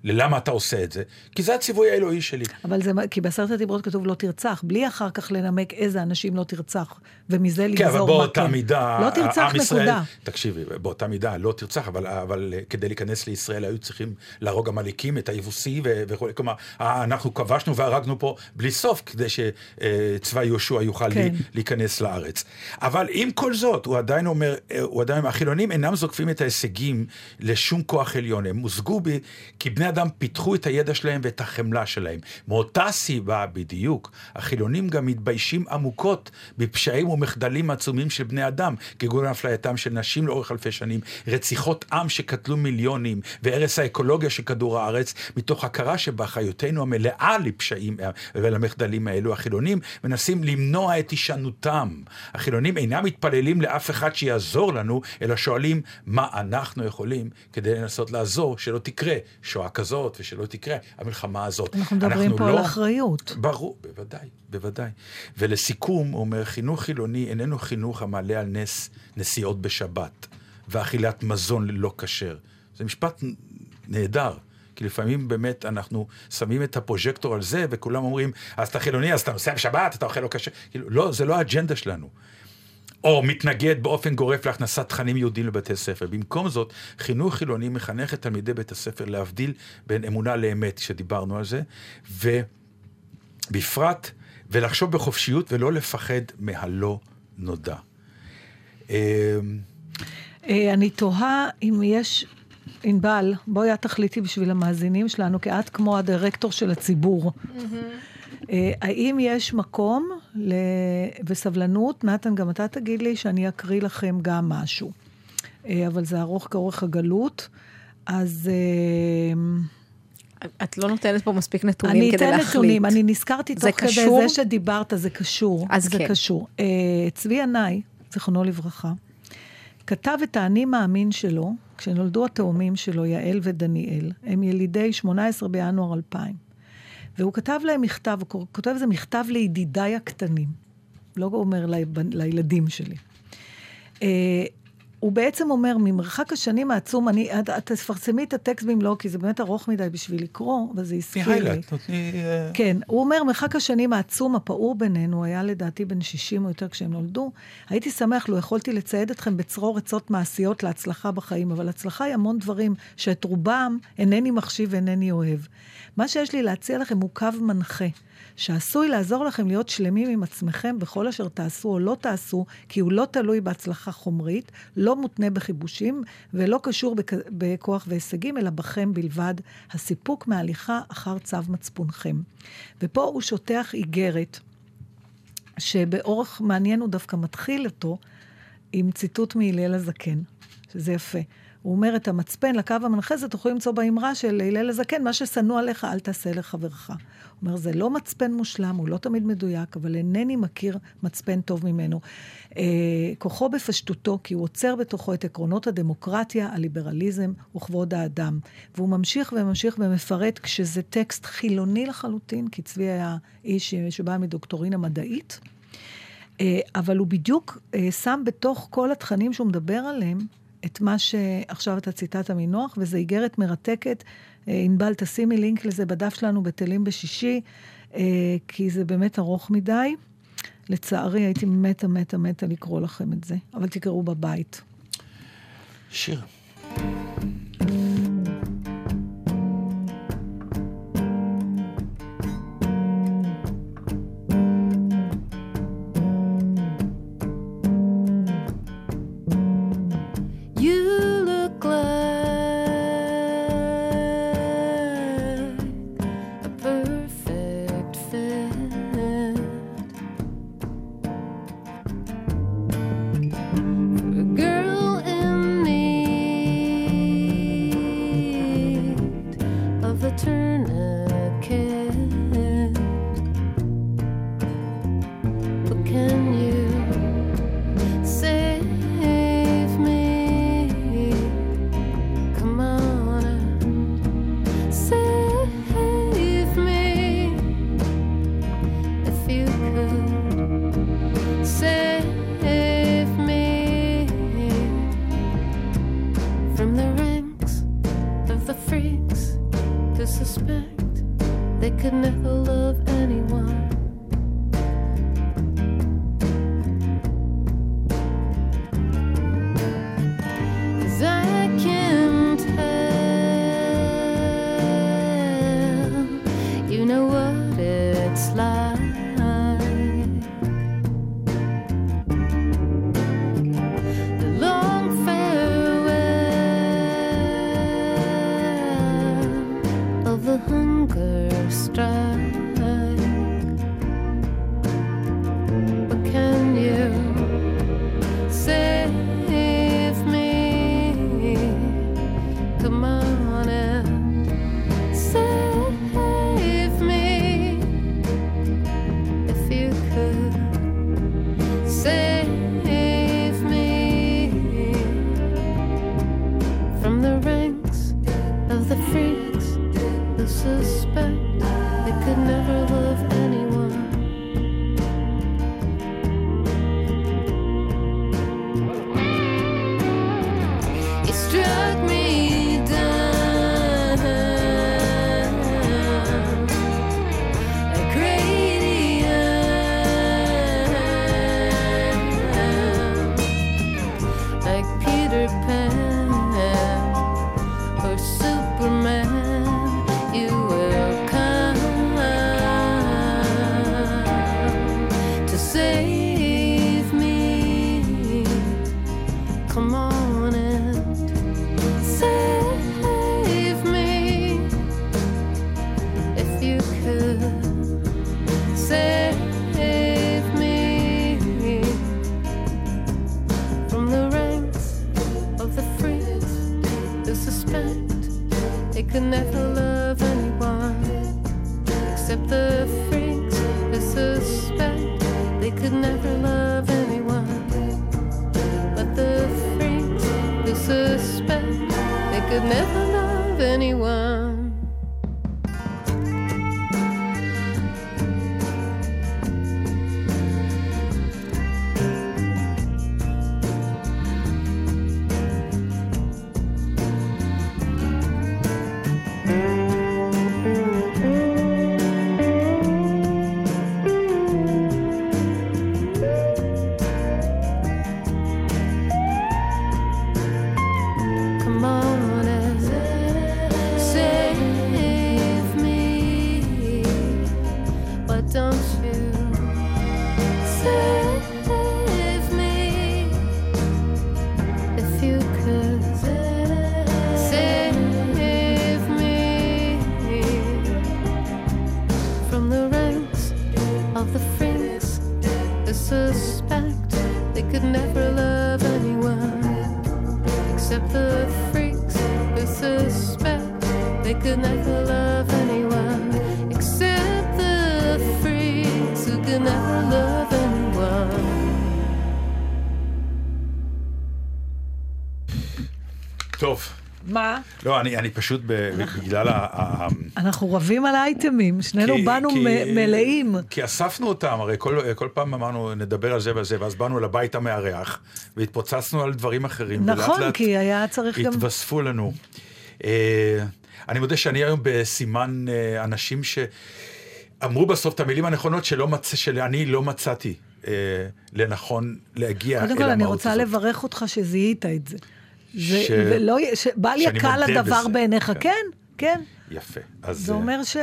ללמה אתה עושה את זה, כי זה הציווי האלוהי שלי. אבל זה, כי בעשרת הדיברות כתוב לא תרצח, בלי אחר כך לנמק איזה אנשים לא תרצח, ומזה כן, אבל לגזור מה באותה כן. מידה, לא תרצח נקודה. תקשיבי, באותה מידה לא תרצח, אבל, אבל כדי להיכנס לישראל היו צריכים להרוג עמלקים, את היבוסי וכו', כלומר, אה, אנחנו כבשנו והרגנו פה בלי סוף, כדי שצבא יהושע יוכל כן. כן. להיכנס לארץ. אבל עם כל זאת, הוא עדיין אומר, אה, הוא עדיין, החילונים אינם זוקפים את ההישגים לשום כוח עליון, הם מוזגו בי, כי בני אדם פיתחו את הידע שלהם ואת החמלה שלהם. מאותה סיבה בדיוק, החילונים גם מתביישים עמוקות בפשעים ומחדלים עצומים של בני אדם, כגון אפלייתם של נשים לאורך אלפי שנים, רציחות עם שקטלו מיליונים, והרס האקולוגיה של כדור הארץ, מתוך הכרה שבאחריותנו המלאה לפשעים ולמחדלים האלו, החילונים מנסים למנוע את הישנותם. החילונים אינם מתפללים לאף אחד שיעזור לנו, אלא שואלים מה אנחנו יכולים כדי לנסות לעזור שלא תקרה שואה כזאת ושלא תקרה המלחמה הזאת. אנחנו מדברים פה לא- על אחריות. ברור, בוודאי, בוודאי. ולסיכום, הוא אומר, חינוך חילוני איננו חינוך המעלה על נס נסיעות בשבת ואכילת מזון ללא כשר. זה משפט נהדר. כי לפעמים באמת אנחנו שמים את הפרוז'קטור על זה, וכולם אומרים, אז אתה חילוני, אז אתה נוסע בשבת, אתה אוכל לא כשר. כאילו, לא, זה לא האג'נדה שלנו. או מתנגד באופן גורף להכנסת תכנים יהודים לבתי ספר. במקום זאת, חינוך חילוני מחנך את תלמידי בית הספר להבדיל בין אמונה לאמת, שדיברנו על זה, ובפרט, ולחשוב בחופשיות ולא לפחד מהלא נודע. אמ, אה, אני תוהה אם יש, ענבל, בואי את תחליטי בשביל המאזינים שלנו, כי את כמו הדירקטור של הציבור. אה, האם יש מקום ל... וסבלנות? נתן, גם אתה תגיד לי שאני אקריא לכם גם משהו. אה, אבל זה ארוך כאורך הגלות, אז... אה, את לא נותנת פה מספיק נתונים אני כדי אתן להחליט. נתונים, אני נזכרתי תוך כדי? זה שדיברת, זה קשור. אז זה כן. קשור. Uh, צבי ינאי, זיכרונו לברכה, כתב את האני מאמין שלו, כשנולדו התאומים שלו, יעל ודניאל. הם ילידי 18 בינואר 2000. והוא כתב להם מכתב, הוא כותב איזה מכתב לידידיי הקטנים. לא אומר לילדים שלי. Uh, הוא בעצם אומר, ממרחק השנים העצום, אני, את, את תפרסמי את הטקסט במלואו, כי זה באמת ארוך מדי בשביל לקרוא, אבל זה הזכיר לי. נותני... אה, כן, הוא אומר, מרחק השנים העצום, הפעור בינינו, היה לדעתי בן 60 או יותר כשהם נולדו. הייתי שמח לו יכולתי לצייד אתכם בצרור עצות מעשיות להצלחה בחיים, אבל הצלחה היא המון דברים שאת רובם אינני מחשיב ואינני אוהב. מה שיש לי להציע לכם הוא קו מנחה. שעשוי לעזור לכם להיות שלמים עם עצמכם בכל אשר תעשו או לא תעשו, כי הוא לא תלוי בהצלחה חומרית, לא מותנה בכיבושים, ולא קשור בכ... בכוח והישגים, אלא בכם בלבד, הסיפוק מהליכה אחר צו מצפונכם. ופה הוא שוטח איגרת, שבאורך מעניין הוא דווקא מתחיל אותו עם ציטוט מהלל הזקן, שזה יפה. הוא אומר את המצפן לקו המנחה, זה תוכלו למצוא באמרה של הלל הזקן, מה ששנוא עליך אל תעשה לחברך. הוא אומר, זה לא מצפן מושלם, הוא לא תמיד מדויק, אבל אינני מכיר מצפן טוב ממנו. אה, כוחו בפשטותו, כי הוא עוצר בתוכו את עקרונות הדמוקרטיה, הליברליזם וכבוד האדם. והוא ממשיך וממשיך ומפרט כשזה טקסט חילוני לחלוטין, כי צבי היה איש שבא מדוקטורינה מדעית. אה, אבל הוא בדיוק אה, שם בתוך כל התכנים שהוא מדבר עליהם, את מה שעכשיו אתה ציטטת מנוח, וזו איגרת מרתקת. אה, ענבל, תשימי לינק לזה בדף שלנו בטלים בשישי, כי זה באמת ארוך מדי. לצערי, הייתי מתה, מתה, מתה לקרוא לכם את זה, אבל תקראו בבית. שיר. They could not love anyone except the freaks who could never love anyone. טוב. מה? לא, אני, אני פשוט בגלל ה... אנחנו רבים על האייטמים, שנינו כי, באנו כי, מלאים. כי אספנו אותם, הרי כל, כל פעם אמרנו נדבר על זה ועל זה, ואז באנו לבית המארח, והתפוצצנו על דברים אחרים. נכון, ולאט לאט כי היה צריך גם... התווספו לנו. אה, אני מודה שאני היום בסימן אה, אנשים שאמרו בסוף את המילים הנכונות שלא מצ... שאני לא מצאתי אה, לנכון להגיע אל המהות הזאת. קודם כל, אני רוצה לברך אותך שזיהית את זה. ש... ולא, בל יקל הדבר בעיניך, כן, כן. יפה. אז... זה אומר ש...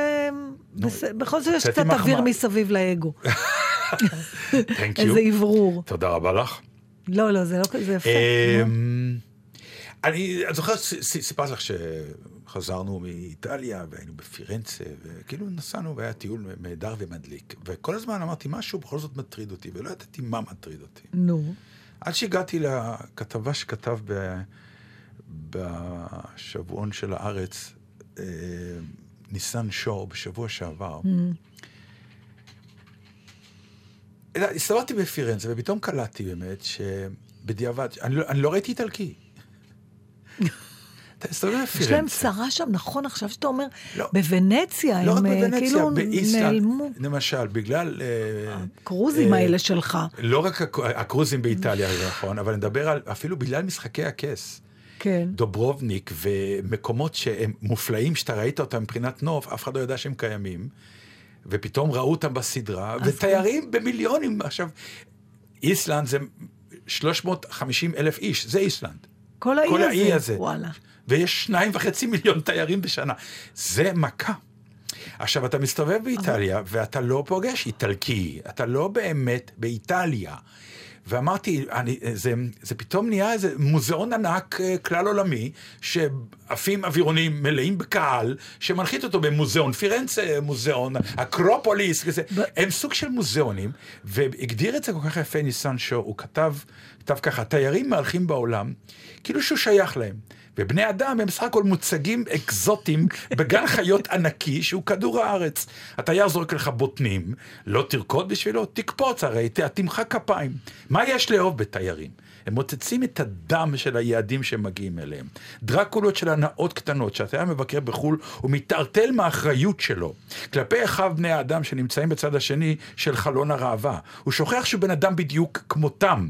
בכל זאת יש קצת אוויר מסביב לאגו. איזה אוורור. תודה רבה לך. לא, לא, זה לא כזה יפה. אמ, אני זוכר, סיפרתי לך שחזרנו מאיטליה והיינו בפירנצה, וכאילו נסענו והיה טיול נהדר ומדליק. וכל הזמן אמרתי, משהו בכל זאת מטריד אותי, ולא ידעתי מה מטריד אותי. נו. עד שהגעתי לכתבה שכתב ב... בשבועון של הארץ, אה, ניסן שור בשבוע שעבר. Mm. הסתובבתי בפירנצה, ופתאום קלטתי באמת שבדיעבד, אני לא, אני לא ראיתי איטלקי. אתה מסתובב בפירנצה. יש להם צרה שם, נכון, עכשיו שאתה אומר, לא, בוונציה, לא הם אה, בוונציה, כאילו באיסלנד, נעלמו. למשל, בגלל... הקרוזים אה, האלה שלך. לא רק הקרוזים באיטליה, זה נכון, אבל אני מדבר על, אפילו בגלל משחקי הכס. כן. דוברובניק ומקומות שהם מופלאים, שאתה ראית אותם מבחינת נוף, אף אחד לא ידע שהם קיימים. ופתאום ראו אותם בסדרה, ותיירים כן. במיליונים. עכשיו, איסלנד זה 350 אלף איש, זה איסלנד. כל האי, כל הזה, האי הזה. וואלה. ויש שניים וחצי מיליון תיירים בשנה. זה מכה. עכשיו, אתה מסתובב באיטליה, ואתה לא פוגש איטלקי, אתה לא באמת באיטליה. ואמרתי, אני, זה, זה פתאום נהיה איזה מוזיאון ענק אה, כלל עולמי, שעפים אווירונים מלאים בקהל, שמנחית אותו במוזיאון פירנצה, מוזיאון אקרופוליס, כזה. ב... הם סוג של מוזיאונים, והגדיר את זה כל כך יפה ניסן שור, הוא כתב, כתב ככה, תיירים מהלכים בעולם, כאילו שהוא שייך להם. ובני אדם הם סך הכל מוצגים אקזוטיים בגן חיות ענקי שהוא כדור הארץ. התייר זורק לך בוטנים, לא תרקוד בשבילו, תקפוץ הרי, תמחא כפיים. מה יש לאהוב בתיירים? הם מוצצים את הדם של היעדים שהם מגיעים אליהם. דרקולות של הנאות קטנות, שהתייר מבקר בחו"ל, הוא מתערטל מהאחריות שלו כלפי אחיו בני האדם שנמצאים בצד השני של חלון הראווה. הוא שוכח שהוא בן אדם בדיוק כמותם.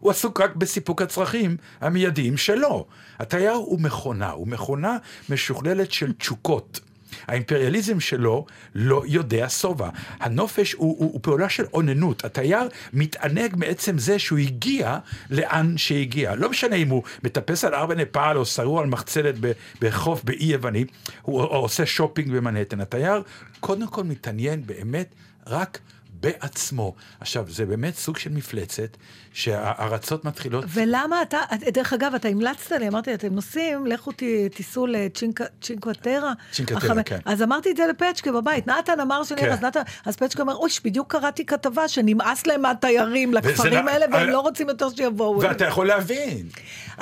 הוא עסוק רק בסיפוק הצרכים המיידיים שלו. התייר הוא מכונה, הוא מכונה משוכללת של תשוקות. האימפריאליזם שלו לא יודע שובע. הנופש הוא, הוא, הוא פעולה של אוננות. התייר מתענג מעצם זה שהוא הגיע לאן שהגיע. לא משנה אם הוא מטפס על ארבע נפאל או שרור על מחצלת בחוף באי יווני, הוא עושה שופינג במנהטן. התייר קודם כל מתעניין באמת רק בעצמו. עכשיו, זה באמת סוג של מפלצת, שהארצות מתחילות... ולמה אתה, דרך אגב, אתה המלצת לי, אמרתי, אתם נוסעים, לכו תיסעו לצ'ינקווטרה. צ'ינקווטרה, כן. אז אמרתי את זה לפצ'קה בבית, נתן אמר שנראה, כן. אז נתן, אז פצ'קה אומר, אוי, בדיוק קראתי כתבה שנמאס להם מהתיירים לכפרים האלה, והם לא רוצים יותר שיבואו. ואתה יכול להבין.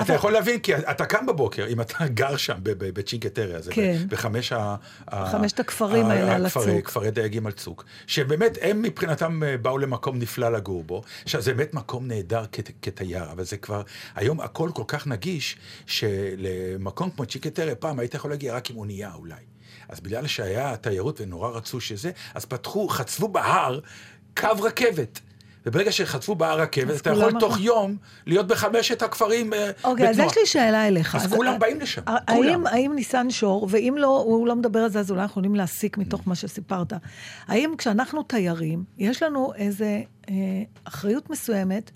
אתה יכול להבין, כי אתה קם בבוקר, אם אתה גר שם בצ'ינקטריה הזה, כן. בחמש ה... חמשת הכפרים האלה על הצוק. כפרי דייגים על צוק. שבאמת, הם מבחינתם אה, באו למקום נפלא לגור בו. עכשיו, זה באמת מקום נהדר כתייר, אבל זה כבר, היום הכל כל כך נגיש, שלמקום כמו צ'ינקטריה, פעם היית יכול להגיע רק עם אונייה אולי. אז בגלל שהיה תיירות ונורא רצו שזה, אז פתחו, חצבו בהר קו רכבת. וברגע שחטפו בהר רכבת, אתה יכול תוך יום להיות בחמשת הכפרים בתנועה. אה, אוקיי, אז יש לי שאלה אליך. אז כולם באים לשם, כולם. האם ניסן שור, ואם לא, הוא לא מדבר על זה, אז אולי אנחנו יכולים להסיק מתוך מה שסיפרת. האם כשאנחנו תיירים, יש לנו איזו אה, אחריות מסוימת,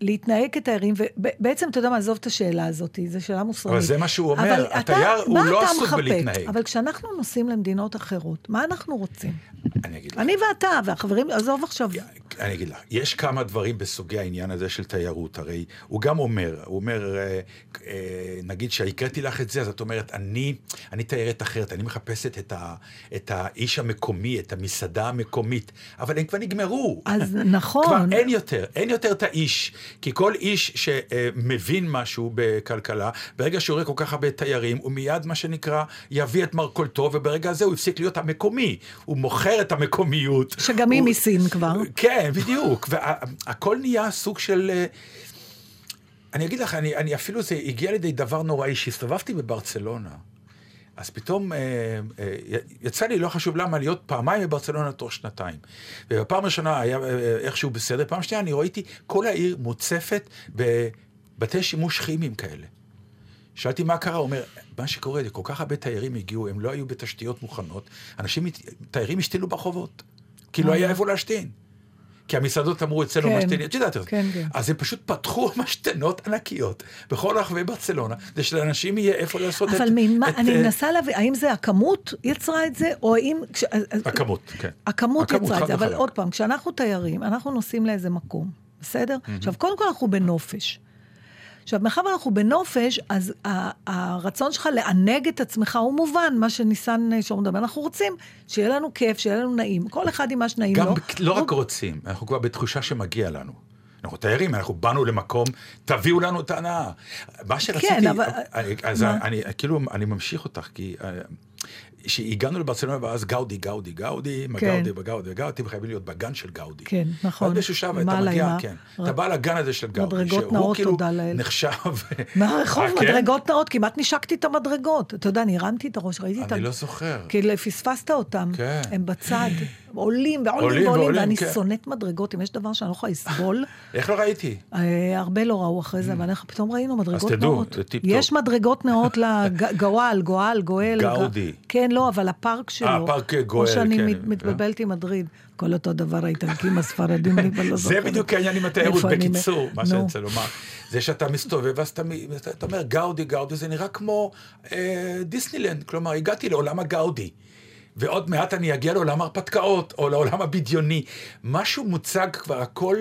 להתנהג כתיירים, ובעצם, אתה יודע מה, עזוב את השאלה הזאת, זו שאלה מוסרית. אבל זה מה שהוא אומר, התייר הוא לא עסוק בלהתנהג. אבל כשאנחנו נוסעים למדינות אחרות, מה אנחנו רוצים? אני אגיד לך. אני ואתה, והחברים, עזוב עכשיו. אני אגיד לך, יש כמה דברים בסוגי העניין הזה של תיירות, הרי הוא גם אומר, הוא אומר, אה, אה, נגיד שהקראתי לך את זה, אז את אומרת, אני, אני תיירת אחרת, אני מחפשת את, ה, את האיש המקומי, את המסעדה המקומית, אבל הם כבר נגמרו. אז נכון. כבר אין יותר, אין יותר את האיש. כי כל איש שמבין משהו בכלכלה, ברגע שהוא רואה כל כך הרבה תיירים, הוא מיד, מה שנקרא, יביא את מרכולתו, וברגע הזה הוא הפסיק להיות המקומי. הוא מוכר את המקומיות. שגם היא הוא... מסין כבר. כן, בדיוק. והכל נהיה סוג של... אני אגיד לך, אני, אני אפילו, זה הגיע לידי דבר נוראי, שהסתובבתי בברצלונה, אז פתאום אה, אה, יצא לי, לא חשוב למה, להיות פעמיים בברצלונה תוך שנתיים. ובפעם הראשונה היה אה, איכשהו בסדר, פעם שנייה אני ראיתי כל העיר מוצפת בבתי שימוש כימיים כאלה. שאלתי מה קרה, הוא אומר, מה שקורה, כל כך הרבה תיירים הגיעו, הם לא היו בתשתיות מוכנות, אנשים, תיירים השתילו ברחובות, כי לא היה איפה להשתין. כי המסעדות אמרו אצלנו כן, משתנים, את יודעת, כן, כן. אז הם פשוט פתחו משתנות ענקיות בכל רחבי ברצלונה, כדי שלאנשים יהיה איפה לעשות אבל את... אבל ממה, אני אה, מנסה להבין, האם זה הכמות יצרה את זה, או האם... כש, הכמות, כן. הכמות, הכמות יצרה את זה, אבל עוד פעם, כשאנחנו תיירים, אנחנו נוסעים לאיזה מקום, בסדר? Mm-hmm. עכשיו, קודם כל אנחנו בנופש. עכשיו, מאחר ואנחנו בנופש, אז הרצון שלך לענג את עצמך הוא מובן, מה שניסן אה, שור מדבר. אנחנו רוצים שיהיה לנו כיף, שיהיה לנו נעים. כל אחד עם מה שנעים גם לו. גם לא רק רוצים, אנחנו כבר בתחושה שמגיע לנו. אנחנו תיירים, אנחנו באנו למקום, תביאו לנו את ההנאה. מה שרציתי, כן, אבל... אני, אז מה? אני, כאילו, אני ממשיך אותך, כי אה, שהגענו לברצלונה ואז גאודי, גאודי, גאודי, מה כן. גאודי וגאודי וגאודי, חייבים להיות בגן של גאודי. כן, נכון. ואז באיזשהו שעה אתה מגיע, כן, ר... אתה בא לגן הזה של גאודי, מדרגות נאות, כאילו תודה לאל. נחשב... מהרחוב, אה, כן? מדרגות נאות, כמעט נשקתי את המדרגות. אתה יודע, אני הרמתי את הראש, ראיתי את. אני לא זוכר. כי פספסת אותם, כן. הם בצד. עולים ועולים ועולים, ואני כן. שונאת מדרגות, אם יש דבר שאני לא יכולה לסבול. איך לא ראיתי? אה, הרבה לא ראו אחרי זה, אבל פתאום ראינו מדרגות נאות. אז תדעו. יש מדרגות נאות לגואל, גואל, גואל. גאודי. כן, לא, אבל הפארק שלו. אה, פארק גואל, כן. או שאני מתבלבלת עם מדריד. כל אותו דבר, האיטלקים הספרדים, אני כבר לא זוכרת. זה בדיוק העניין עם התיירות, בקיצור, מה שאני רוצה לומר. זה שאתה מסתובב, ואז אתה אומר גאודי, גאודי, זה נראה כמו אה, דיסנילנד, כלומר, הגעתי לעולם הגאודי. ועוד מעט אני אגיע לעולם ההרפתקאות, או לעולם הבדיוני. משהו מוצג כבר הכל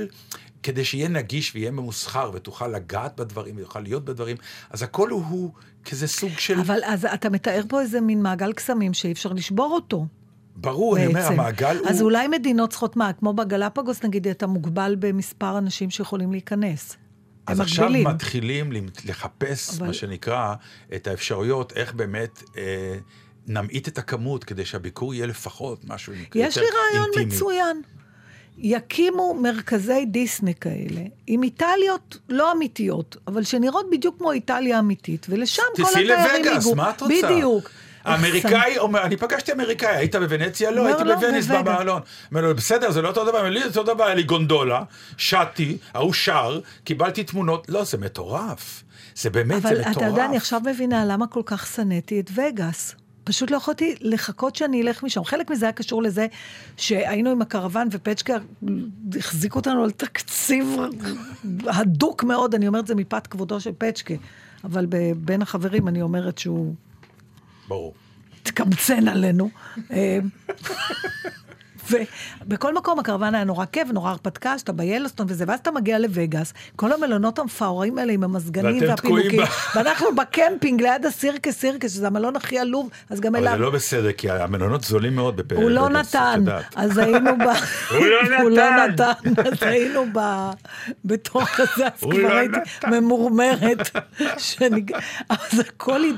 כדי שיהיה נגיש ויהיה ממוסחר, ותוכל לגעת בדברים, ותוכל להיות בדברים, אז הכל הוא, הוא כזה סוג של... אבל אז אתה מתאר פה איזה מין מעגל קסמים שאי אפשר לשבור אותו. ברור, בעצם. אני אומר, המעגל אז הוא... אז אולי מדינות צריכות מה? כמו בגלפגוס, נגיד, אתה מוגבל במספר אנשים שיכולים להיכנס. אז עכשיו מגבילים. מתחילים לחפש, אבל... מה שנקרא, את האפשרויות, איך באמת... אה, נמעיט את הכמות כדי שהביקור יהיה לפחות משהו יותר אינטימי. יש לי רעיון אינטימי. מצוין. יקימו מרכזי דיסני כאלה, עם איטליות לא אמיתיות, אבל שנראות בדיוק כמו איטליה אמיתית, ולשם כל התיירים ייגעו. תיסעי לווגאס, מה את רוצה? בדיוק. האמריקאי אומר, אני פגשתי אמריקאי, היית בוונציה? לא, הייתי לא, בווניס במעלון. אומר לו, בסדר, זה לא אותו דבר, לי זה אותו דבר, היה לי גונדולה, שטתי, ההוא שר, קיבלתי תמונות, לא, זה מטורף. זה באמת, זה מטורף. אבל אתה יודע, אני עכשיו מבינה למה כל כך שנאתי את וגאס. פשוט לא יכולתי לחכות שאני אלך משם. חלק מזה היה קשור לזה שהיינו עם הקרוון ופצ'קה החזיק אותנו על תקציב הדוק מאוד, אני אומרת זה מפאת כבודו של פצ'קה, אבל בין החברים אני אומרת שהוא... ברור. תקמצן עלינו. ובכל מקום הקרוון היה נורא כיף, נורא הרפתקה, שאתה ביילוסטון וזה, ואז אתה מגיע לווגאס, כל המלונות המפאורים האלה עם המזגנים והפינוקים, ואנחנו בקמפינג ליד ה Circus Circus, שזה המלון הכי עלוב, אז גם אליו... אבל זה לא בסדר, כי המלונות זולים מאוד בווגאס. הוא לא נתן, אז היינו ב... הוא לא נתן, אז היינו בתוך הזה, אז כבר לא הייתי ממורמרת. אז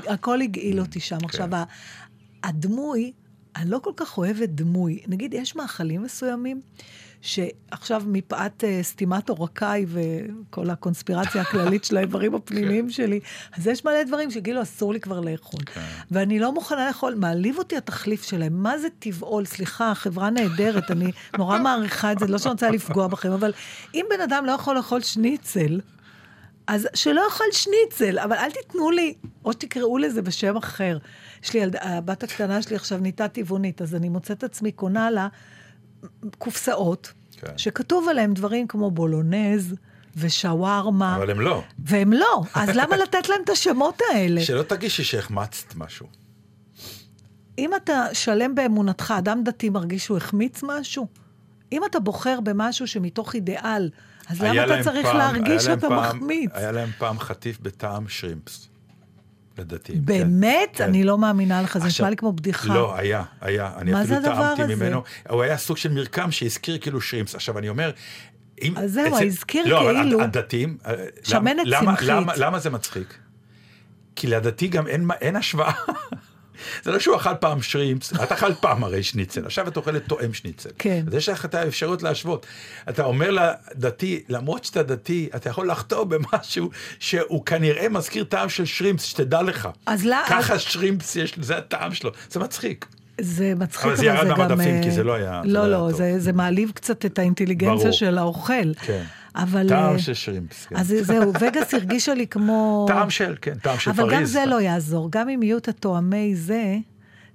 הכל הגעיל אותי שם. עכשיו, כן. הדמוי... אני לא כל כך אוהבת דמוי. נגיד, יש מאכלים מסוימים שעכשיו מפאת uh, סתימת עורקיי וכל הקונספירציה הכללית של האיברים הפנימיים כן. שלי, אז יש מלא דברים שכאילו אסור לי כבר לאכול. כן. ואני לא מוכנה לאכול, מעליב אותי התחליף שלהם. מה זה טבעול? סליחה, חברה נהדרת, אני נורא מעריכה את זה, לא שאני רוצה לפגוע בכם, אבל אם בן אדם לא יכול לאכול שניצל, אז שלא יאכל שניצל, אבל אל תיתנו לי, או שתקראו לזה בשם אחר. יש לי, הבת הקטנה שלי עכשיו נהייתה טבעונית, אז אני מוצאת עצמי קונה לה קופסאות, כן. שכתוב עליהם דברים כמו בולונז. ושווארמה. אבל הם לא. והם לא, אז למה לתת להם את השמות האלה? שלא תגישי שהחמצת משהו. אם אתה שלם באמונתך, אדם דתי מרגיש שהוא החמיץ משהו? אם אתה בוחר במשהו שמתוך אידיאל, אז למה אתה צריך פעם, להרגיש שאתה פעם, מחמיץ? היה להם פעם חטיף בטעם שרימפס. לדתיים. כן. באמת? כן. אני לא מאמינה לך, זה נשמע לי כמו בדיחה. לא, היה, היה. אני מה זה הדבר הזה? ממנו. הוא היה סוג של מרקם שהזכיר כאילו שרימפס. עכשיו, אני אומר... אם, אז זהו, אצל... הזכיר לא, כאילו... לא, אבל הדתיים... אה, שמנת למה, צמחית. למה, למה, למה זה מצחיק? כי לדתי גם אין, אין השוואה. זה לא שהוא אכל פעם שרימפס, את אכלת פעם הרי שניצל, עכשיו את אוכלת תואם שניצל. כן. אז יש לך את האפשרות להשוות. אתה אומר לדתי, למרות שאתה דתי, אתה יכול לחטוא במשהו שהוא כנראה מזכיר טעם של שרימפס, שתדע לך. אז לא... ככה שרימפס יש, זה הטעם שלו. זה מצחיק. זה מצחיק, אבל זה ירד גם... מהמדפים, כי אה, זה לא היה... לא, זה לא, היה טוב. זה, זה מעליב קצת את האינטליגנציה ברור. של האוכל. כן. אבל... טעם אה, של שרימפס. כן. אז זהו, וגאס הרגישה לי כמו... טעם של, כן, טעם של פריז. אבל גם זה לא יעזור. גם אם יהיו את התואמי זה,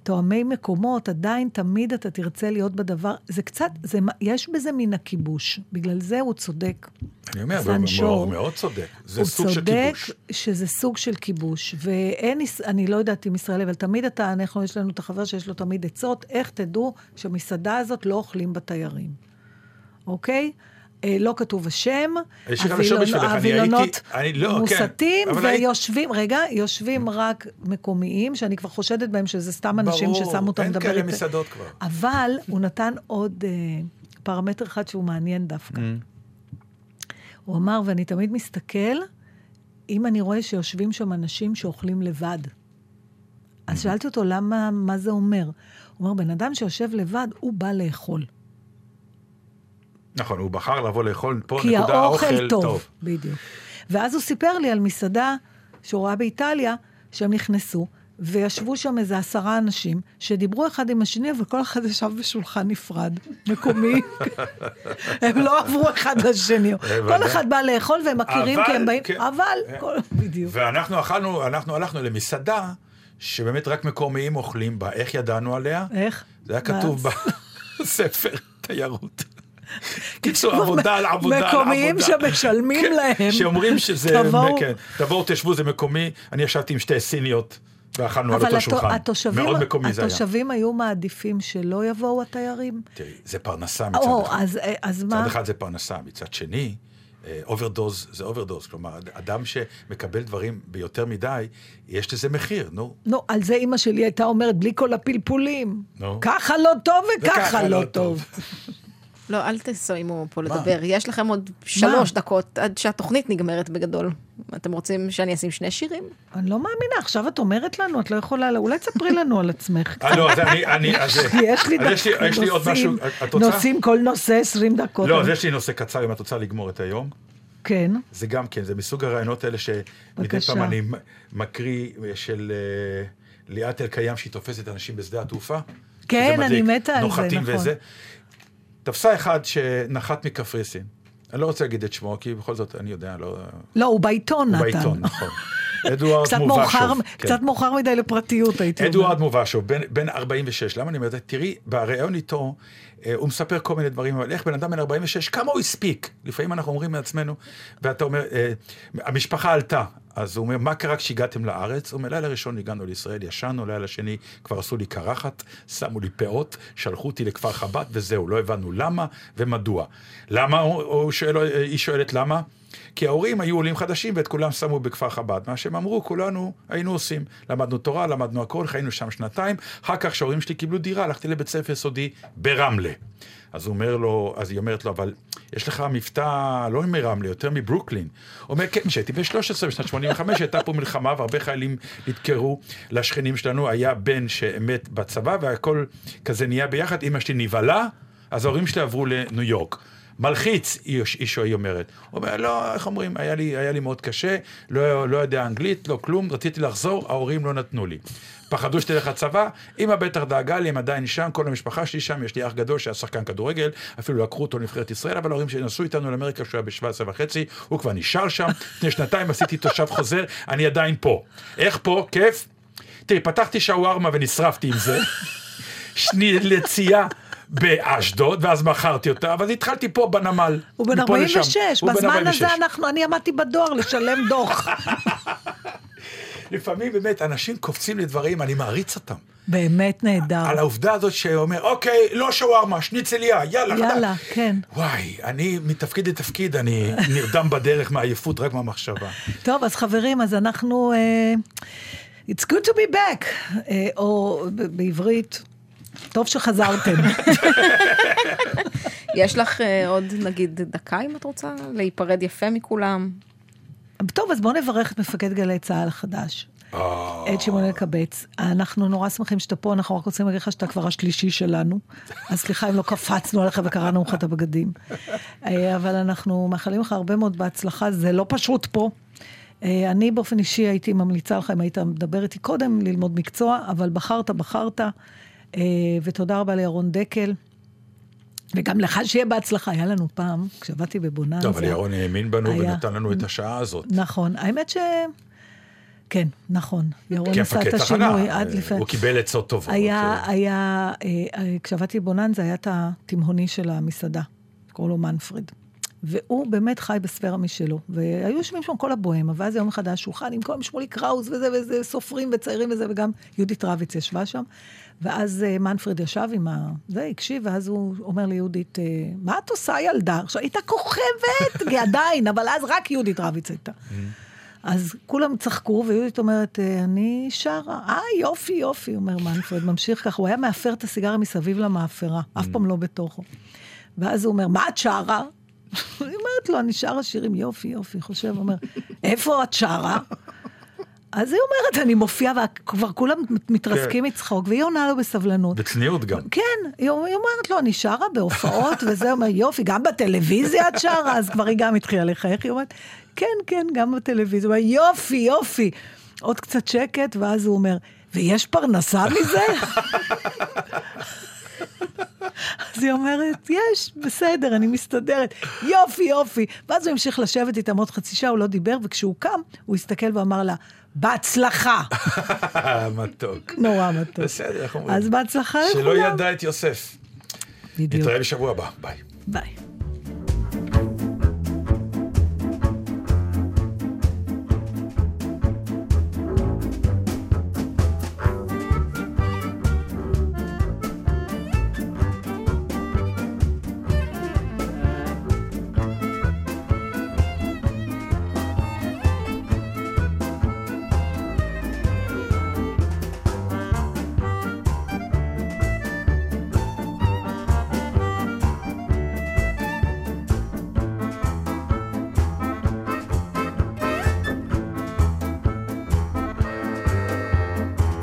תואמי מקומות, עדיין תמיד אתה תרצה להיות בדבר. זה קצת, זה, יש בזה מן הכיבוש. בגלל זה הוא צודק. אני אומר, הוא. מאוד- צודק. זה הוא סוג של צודק כיבוש. שזה סוג של כיבוש. ואין, אני לא יודעת אם ישראל, אבל תמיד אתה, אנחנו, יש לנו את החבר שיש לו תמיד עצות, איך תדעו שהמסעדה הזאת לא אוכלים בתיירים, אוקיי? אה, לא כתוב השם, הייתי- הווילונות לא, כן, מוסתים, הייתי- ויושבים, רגע, יושבים רק מקומיים, שאני כבר חושדת בהם שזה סתם אנשים ברור, ששמו אותם אין לדבר כאלה איתי. מסעדות כבר. אבל הוא נתן עוד אה, פרמטר אחד שהוא מעניין דווקא. הוא אמר, ואני תמיד מסתכל, אם אני רואה שיושבים שם אנשים שאוכלים לבד. אז שאלתי אותו, למה, מה זה אומר? הוא אומר, בן אדם שיושב לבד, הוא בא לאכול. נכון, הוא בחר לבוא לאכול פה, כי נקודה, האוכל האוכל טוב. טוב. בדיוק. ואז הוא סיפר לי על מסעדה שהוא ראה באיטליה, שהם נכנסו, וישבו שם איזה עשרה אנשים, שדיברו אחד עם השני, אבל כל אחד ישב בשולחן נפרד, מקומי. הם לא עברו אחד לשני. כל אחד בא לאכול והם מכירים כי הם באים, כן. אבל, כל- בדיוק. ואנחנו אכלנו, אנחנו הלכנו למסעדה שבאמת רק מקומיים אוכלים בה. איך ידענו עליה? איך? זה היה כתוב? בספר תיירות. קיצור, עבודה על עבודה על עבודה. מקומיים שמשלמים כן, להם. שאומרים שזה. כן, תבואו תשבו, זה מקומי. אני ישבתי עם שתי סיניות ואכלנו על אותו שולחן. התושבים, מאוד מקומי זה היה. התושבים היו מעדיפים שלא יבואו התיירים? תראי, זה פרנסה מצד או, אחד. אז, אז מה? מצד אחד זה פרנסה, מצד שני, overdose זה overdose. כלומר, אדם שמקבל דברים ביותר מדי, יש לזה מחיר, נו. נו, על זה אימא שלי הייתה אומרת, בלי כל הפלפולים. נו. ככה לא טוב וככה וככה לא לא טוב. לא, אל תסיימו פה לדבר. יש לכם עוד שלוש דקות עד שהתוכנית נגמרת בגדול. אתם רוצים שאני אשים שני שירים? אני לא מאמינה, עכשיו את אומרת לנו, את לא יכולה, אולי תספרי לנו על עצמך. אה, לא, אז אני, אני, אז יש לי עוד משהו, נושאים, את רוצה? נושאים כל נושא 20 דקות. לא, אז יש לי נושא קצר, אם את רוצה לגמור את היום. כן. זה גם כן, זה מסוג הרעיונות האלה שמדי בבקשה. פעם אני מקריא של אה, ליאת אלקיים, שהיא תופסת אנשים בשדה התעופה. כן, אני מתה על זה, נוחתים נכון. וזה. תפסה אחד שנחת מקפריסין. אני לא רוצה להגיד את שמו, כי בכל זאת, אני יודע, לא... לא, הוא בעיתון, הוא נתן. בעיתון, נכון. אדוארד מובשוב. כן. קצת מאוחר מדי לפרטיות, הייתי אומרת. אדוארד מובשוב, בן, בן 46, למה אני אומר את זה? תראי, בריאיון איתו, אה, הוא מספר כל מיני דברים, אבל איך בן אדם בן 46, כמה הוא הספיק? לפעמים אנחנו אומרים לעצמנו, ואתה אומר, אה, המשפחה עלתה, אז הוא אומר, מה קרה כשהגעתם לארץ? הוא אומר, לילה ראשון הגענו לישראל, ישנו, לילה שני כבר עשו לי קרחת, שמו לי פאות, שלחו אותי לכפר חב"ד, וזהו, לא הבנו למה ומדוע. למה? הוא, שואל, היא שואלת למה? כי ההורים היו עולים חדשים ואת כולם שמו בכפר חב"ד. מה שהם אמרו, כולנו היינו עושים. למדנו תורה, למדנו הכל, חיינו שם שנתיים. אחר כך כשההורים שלי קיבלו דירה, הלכתי לבית ספר יסודי ברמלה. אז אומר לו, אז היא אומרת לו, אבל יש לך מבטא לא מרמלה, יותר מברוקלין. אומר, כן, כשהייתי בן 13 בשנת 85, הייתה פה מלחמה והרבה חיילים נדקרו. לשכנים שלנו היה בן שמת בצבא והכל כזה נהיה ביחד. אמא שלי נבהלה, אז ההורים שלי עברו לניו יורק. מלחיץ, איש, אישו היא אומרת. הוא אומר, לא, איך אומרים, היה לי, היה לי מאוד קשה, לא, לא יודע אנגלית, לא כלום, רציתי לחזור, ההורים לא נתנו לי. פחדו שתלך לצבא, אמא בטח דאגה לי, הם עדיין שם, כל המשפחה שלי שם, יש לי אח גדול שהיה שחקן כדורגל, אפילו לקחו אותו לנבחרת ישראל, אבל ההורים שלי נסעו איתנו לאמריקה כשהוא היה ב-17 וחצי, הוא כבר נשאר שם, לפני שנתיים עשיתי תושב חוזר, אני עדיין פה. איך פה? כיף? תראי, פתחתי שווארמה ונשרפתי עם זה. שני לצייה באשדוד, ואז מכרתי אותה, אבל התחלתי פה בנמל. הוא בן מפה לשם. 46, הוא בן בזמן 46. הזה אנחנו, אני עמדתי בדואר לשלם דוח. לפעמים באמת אנשים קופצים לדברים, אני מעריץ אותם. באמת נהדר. על העובדה הזאת שאומר, אוקיי, לא שווארמה, שניצליה, יאללה, יאללה, כן. וואי, אני מתפקיד לתפקיד, אני נרדם בדרך מעייפות רק מהמחשבה. טוב, אז חברים, אז אנחנו... אה, It's good to be back, אה, או בעברית, טוב שחזרתם. יש לך אה, עוד נגיד דקה אם את רוצה להיפרד יפה מכולם? טוב, אז בואו נברך את מפקד גלי צה"ל החדש. אה, את שמעון אלקבץ. אנחנו נורא שמחים שאתה פה, אנחנו רק רוצים להגיד לך שאתה כבר השלישי שלנו. אז סליחה אם לא קפצנו עליך וקראנו לך את הבגדים. אה, אבל אנחנו מאחלים לך הרבה מאוד בהצלחה, זה לא פשוט פה. אני באופן אישי הייתי ממליצה לך, אם היית מדבר איתי קודם, ללמוד מקצוע, אבל בחרת, בחרת. אה, ותודה רבה לירון דקל. וגם לך שיהיה בהצלחה, היה לנו פעם, כשעבדתי בבוננזה. טוב, אבל ירון האמין בנו היה- ונתן לנו את השעה הזאת. נכון, האמת ש... כן, נכון. ירון עשה את השינוי עד לפני... הוא קיבל עצות טובות. היה, היה, אה, אה, כשעבדתי בבוננזה, היה את התימהוני של המסעדה, קראו לו מנפרד. והוא באמת חי בספירה משלו. והיו יושבים שם כל הבוהמה, ואז יום אחד היה שולחן עם כל שמולי קראוס וזה וזה, סופרים וצעירים וזה, וגם יהודית רביץ ישבה שם. ואז אה, מנפרד ישב עם ה... זה, הקשיב, ואז הוא אומר ליהודית, אה, מה את עושה ילדה? עכשיו, הייתה כוכבת, עדיין, אבל אז רק יהודית רביץ הייתה. אז כולם צחקו, ויהודית אומרת, "אה, אני שרה. אה, יופי, יופי, אומר מנפרד, ממשיך ככה. הוא היה מאפר את הסיגריה מסביב למאפרה, אף פעם לא בתוכו. ואז הוא אומר, מה את שרה? היא אומרת לו, אני שרה שירים, יופי, יופי, חושב, אומר, איפה את שרה? אז היא אומרת, אני מופיעה, וכבר כולם מתרסקים כן. מצחוק, והיא עונה לו בסבלנות. בצניעות גם. כן, היא היא אומרת לו, אני שרה בהופעות, וזה אומר, יופי, גם בטלוויזיה את שרה? אז כבר היא גם התחילה לחייך, היא אומרת, כן, כן, גם בטלוויזיה. הוא אומר, יופי, יופי. עוד קצת שקט, ואז הוא אומר, ויש פרנסה מזה? אז היא אומרת, יש, בסדר, אני מסתדרת. יופי, יופי. ואז הוא המשיך לשבת איתם עוד חצי שעה, הוא לא דיבר, וכשהוא קם, הוא הסתכל ואמר לה, בהצלחה. מתוק. נורא מתוק. בסדר, איך אומרים? אז בהצלחה לכולם. שלא ידע את יוסף. בדיוק. נתראה בשבוע הבא, ביי. ביי.